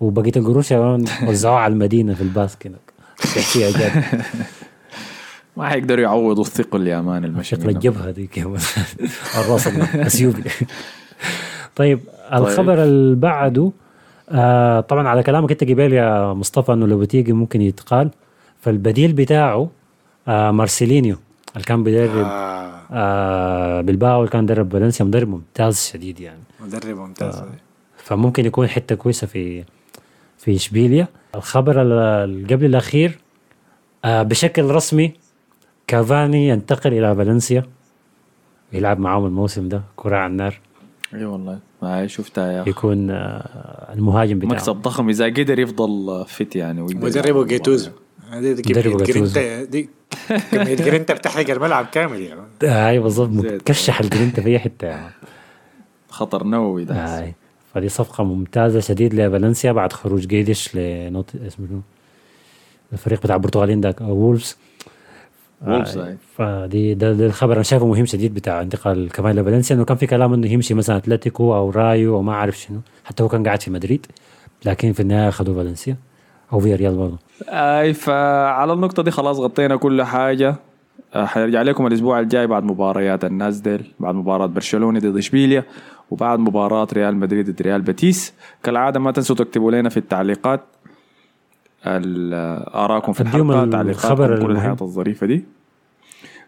Speaker 3: وبقيه القروش <laughs> وزعوها على المدينة في الباسك هناك تحكي جد. <laughs>
Speaker 1: ما حيقدروا يعوضوا الثقل يا مان المشي
Speaker 3: شكل. الجبهة دي كمان <laughs> الرأس الأثيوبي. طيب الخبر اللي بعده آه طبعا على كلامك أنت قبل يا مصطفى إنه لو بتيجي ممكن يتقال فالبديل بتاعه آه مارسيلينيو. اللي كان بيدرب
Speaker 2: آه.
Speaker 3: آه بالباو اللي كان درب فالنسيا مدرب ممتاز شديد يعني.
Speaker 2: مدرب ممتاز
Speaker 3: فممكن يكون حتة كويسة في في إشبيليا. الخبر قبل الأخير آه بشكل رسمي كافاني ينتقل إلى فالنسيا يلعب معاهم الموسم ده كرة على النار.
Speaker 1: إي والله. ما شفتها يا أخي.
Speaker 3: يكون آه المهاجم بتاعه
Speaker 1: مكسب ضخم إذا قدر يفضل فت يعني. يلعب
Speaker 2: جيتوزو. هذه كمية. جرينتا دي كمية جرينتا بتحرق الملعب كامل يعني
Speaker 3: آه هاي بالضبط
Speaker 1: زيت.
Speaker 3: مكشح الجرينتا في أي حتة يعني.
Speaker 1: خطر نووي ده
Speaker 3: هاي فدي صفقة ممتازة شديد لفالنسيا بعد خروج جيدش لنوت اسمه شنو؟ الفريق بتاع البرتغاليين ده وولفز
Speaker 1: وولفز
Speaker 3: آه،. فدي ده, ده الخبر أنا شايفه مهم شديد بتاع انتقال كمان لفالنسيا إنه كان في كلام إنه يمشي مثلا أتلتيكو أو رايو أو ما أعرف شنو حتى هو كان قاعد في مدريد لكن في النهاية اخذوا فالنسيا أو في ريال برضه
Speaker 1: أي فعلى النقطة دي خلاص غطينا كل حاجة. آه، حنرجع لكم الأسبوع الجاي بعد مباريات الناس ديل بعد مباراة برشلونة ضد إشبيليا وبعد مباراة ريال مدريد ضد ريال بيتيس. كالعادة ما تنسوا تكتبوا لنا في التعليقات ال- آراءكم في
Speaker 3: الخبر
Speaker 1: تعليقاتكم كل
Speaker 3: المهم.
Speaker 1: الحاجات الظريفة دي.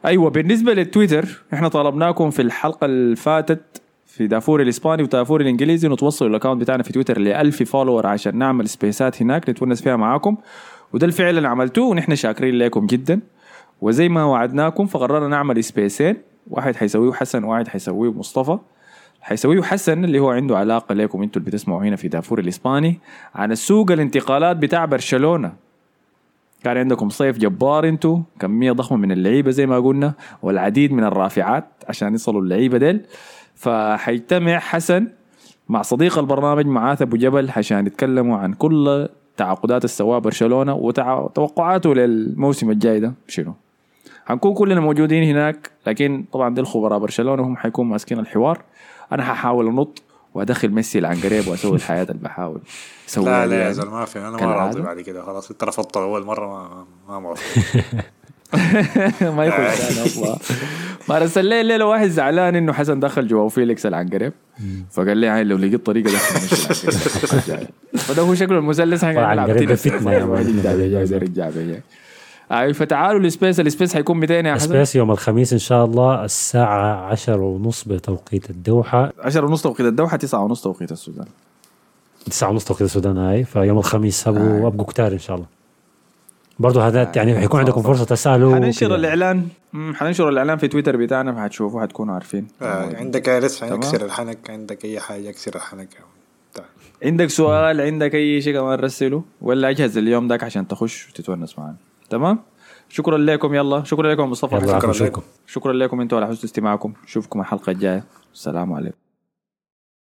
Speaker 1: أيوه بالنسبة للتويتر إحنا طلبناكم في الحلقة اللي فاتت في دافور الإسباني ودافور الإنجليزي توصلوا ال account بتاعنا في تويتر ل 1000 follower عشان نعمل space ات هناك نتونس فيها معاكم. وده الفعل اللي عملتوه ونحن شاكرين لكم جدا. وزي ما وعدناكم فقررنا نعمل space ين واحد حيسويه حسن وواحد حيسويه مصطفى. حيسويه حسن اللي هو عنده علاقة لكم أنتوا اللي بتسمعوا هنا في دافور الإسباني عن السوق الانتقالات بتاع برشلونة. كان عندكم صيف جبار انتو كمية ضخمة من اللعيبة زي ما قلنا والعديد من الرافعات عشان يصلوا اللعيبة ديل. فحيجتمع حسن مع صديق البرنامج معاذ أبو جبل عشان يتكلموا عن كل تعاقدات السواء برشلونة وتوقعاته للموسم الجاي ده. شنو؟ حنكون كلنا موجودين هناك لكن طبعا دي الخبراء برشلونة هم حيكونوا ماسكين الحوار. أنا ححاول أنط وأدخل ميسي العنقريب وأسوي الحياة اللي بحاول أسويها
Speaker 2: لا لا يا
Speaker 1: يعني.
Speaker 2: زلمة ما في أنا ما. راضي بعد كده. خلاص انت رفضت اول مرة ما ما <laughs> <laughs>
Speaker 1: ما ثاني أصلا ما ارسل لي الليلة واحد زعلان إنه حسن دخل جواو فيليكس العنقريب فقال لي هاي لو لقيت طريقة دخل <laughs> فده هو شكله المثلث بيجي. <laughs> أي فتعالوا السبيس السبيس حيكون 200 يا حسن؟
Speaker 3: اسبيس يوم الخميس إن شاء الله الساعة عشر ونص بتوقيت الدوحة.
Speaker 1: 10 ونص توقيت الدوحة 9 ونص توقيت السودان.
Speaker 3: تسعة ونص توقيت السودان هاي. فيوم الخميس ابقوا ابقوا كتار إن شاء الله. برضه هذا يعني حيكون عندكم فرصة تسألوا
Speaker 1: حننشر
Speaker 3: كده.
Speaker 1: الإعلان. حننشر الإعلان في تويتر بتاعنا فحتشوفوا حتكونوا عارفين.
Speaker 2: آه، عندك اي رسم
Speaker 1: تمام.
Speaker 2: يكسر الحنك عندك أي حاجة يكسر الحنك. تعال.
Speaker 1: عندك سؤال عندك أي شيء كمان رسله؟ ولا أجهز اليوم داك عشان تخش وتتونس معنا. تمام؟ شكرا لكم يلا. شكرا لكم مصطفى.
Speaker 2: شكراً لكم.
Speaker 1: شكرا لكم أنتم على حسن استماعكم. نشوفكم الحلقة الجاية. السلام عليكم.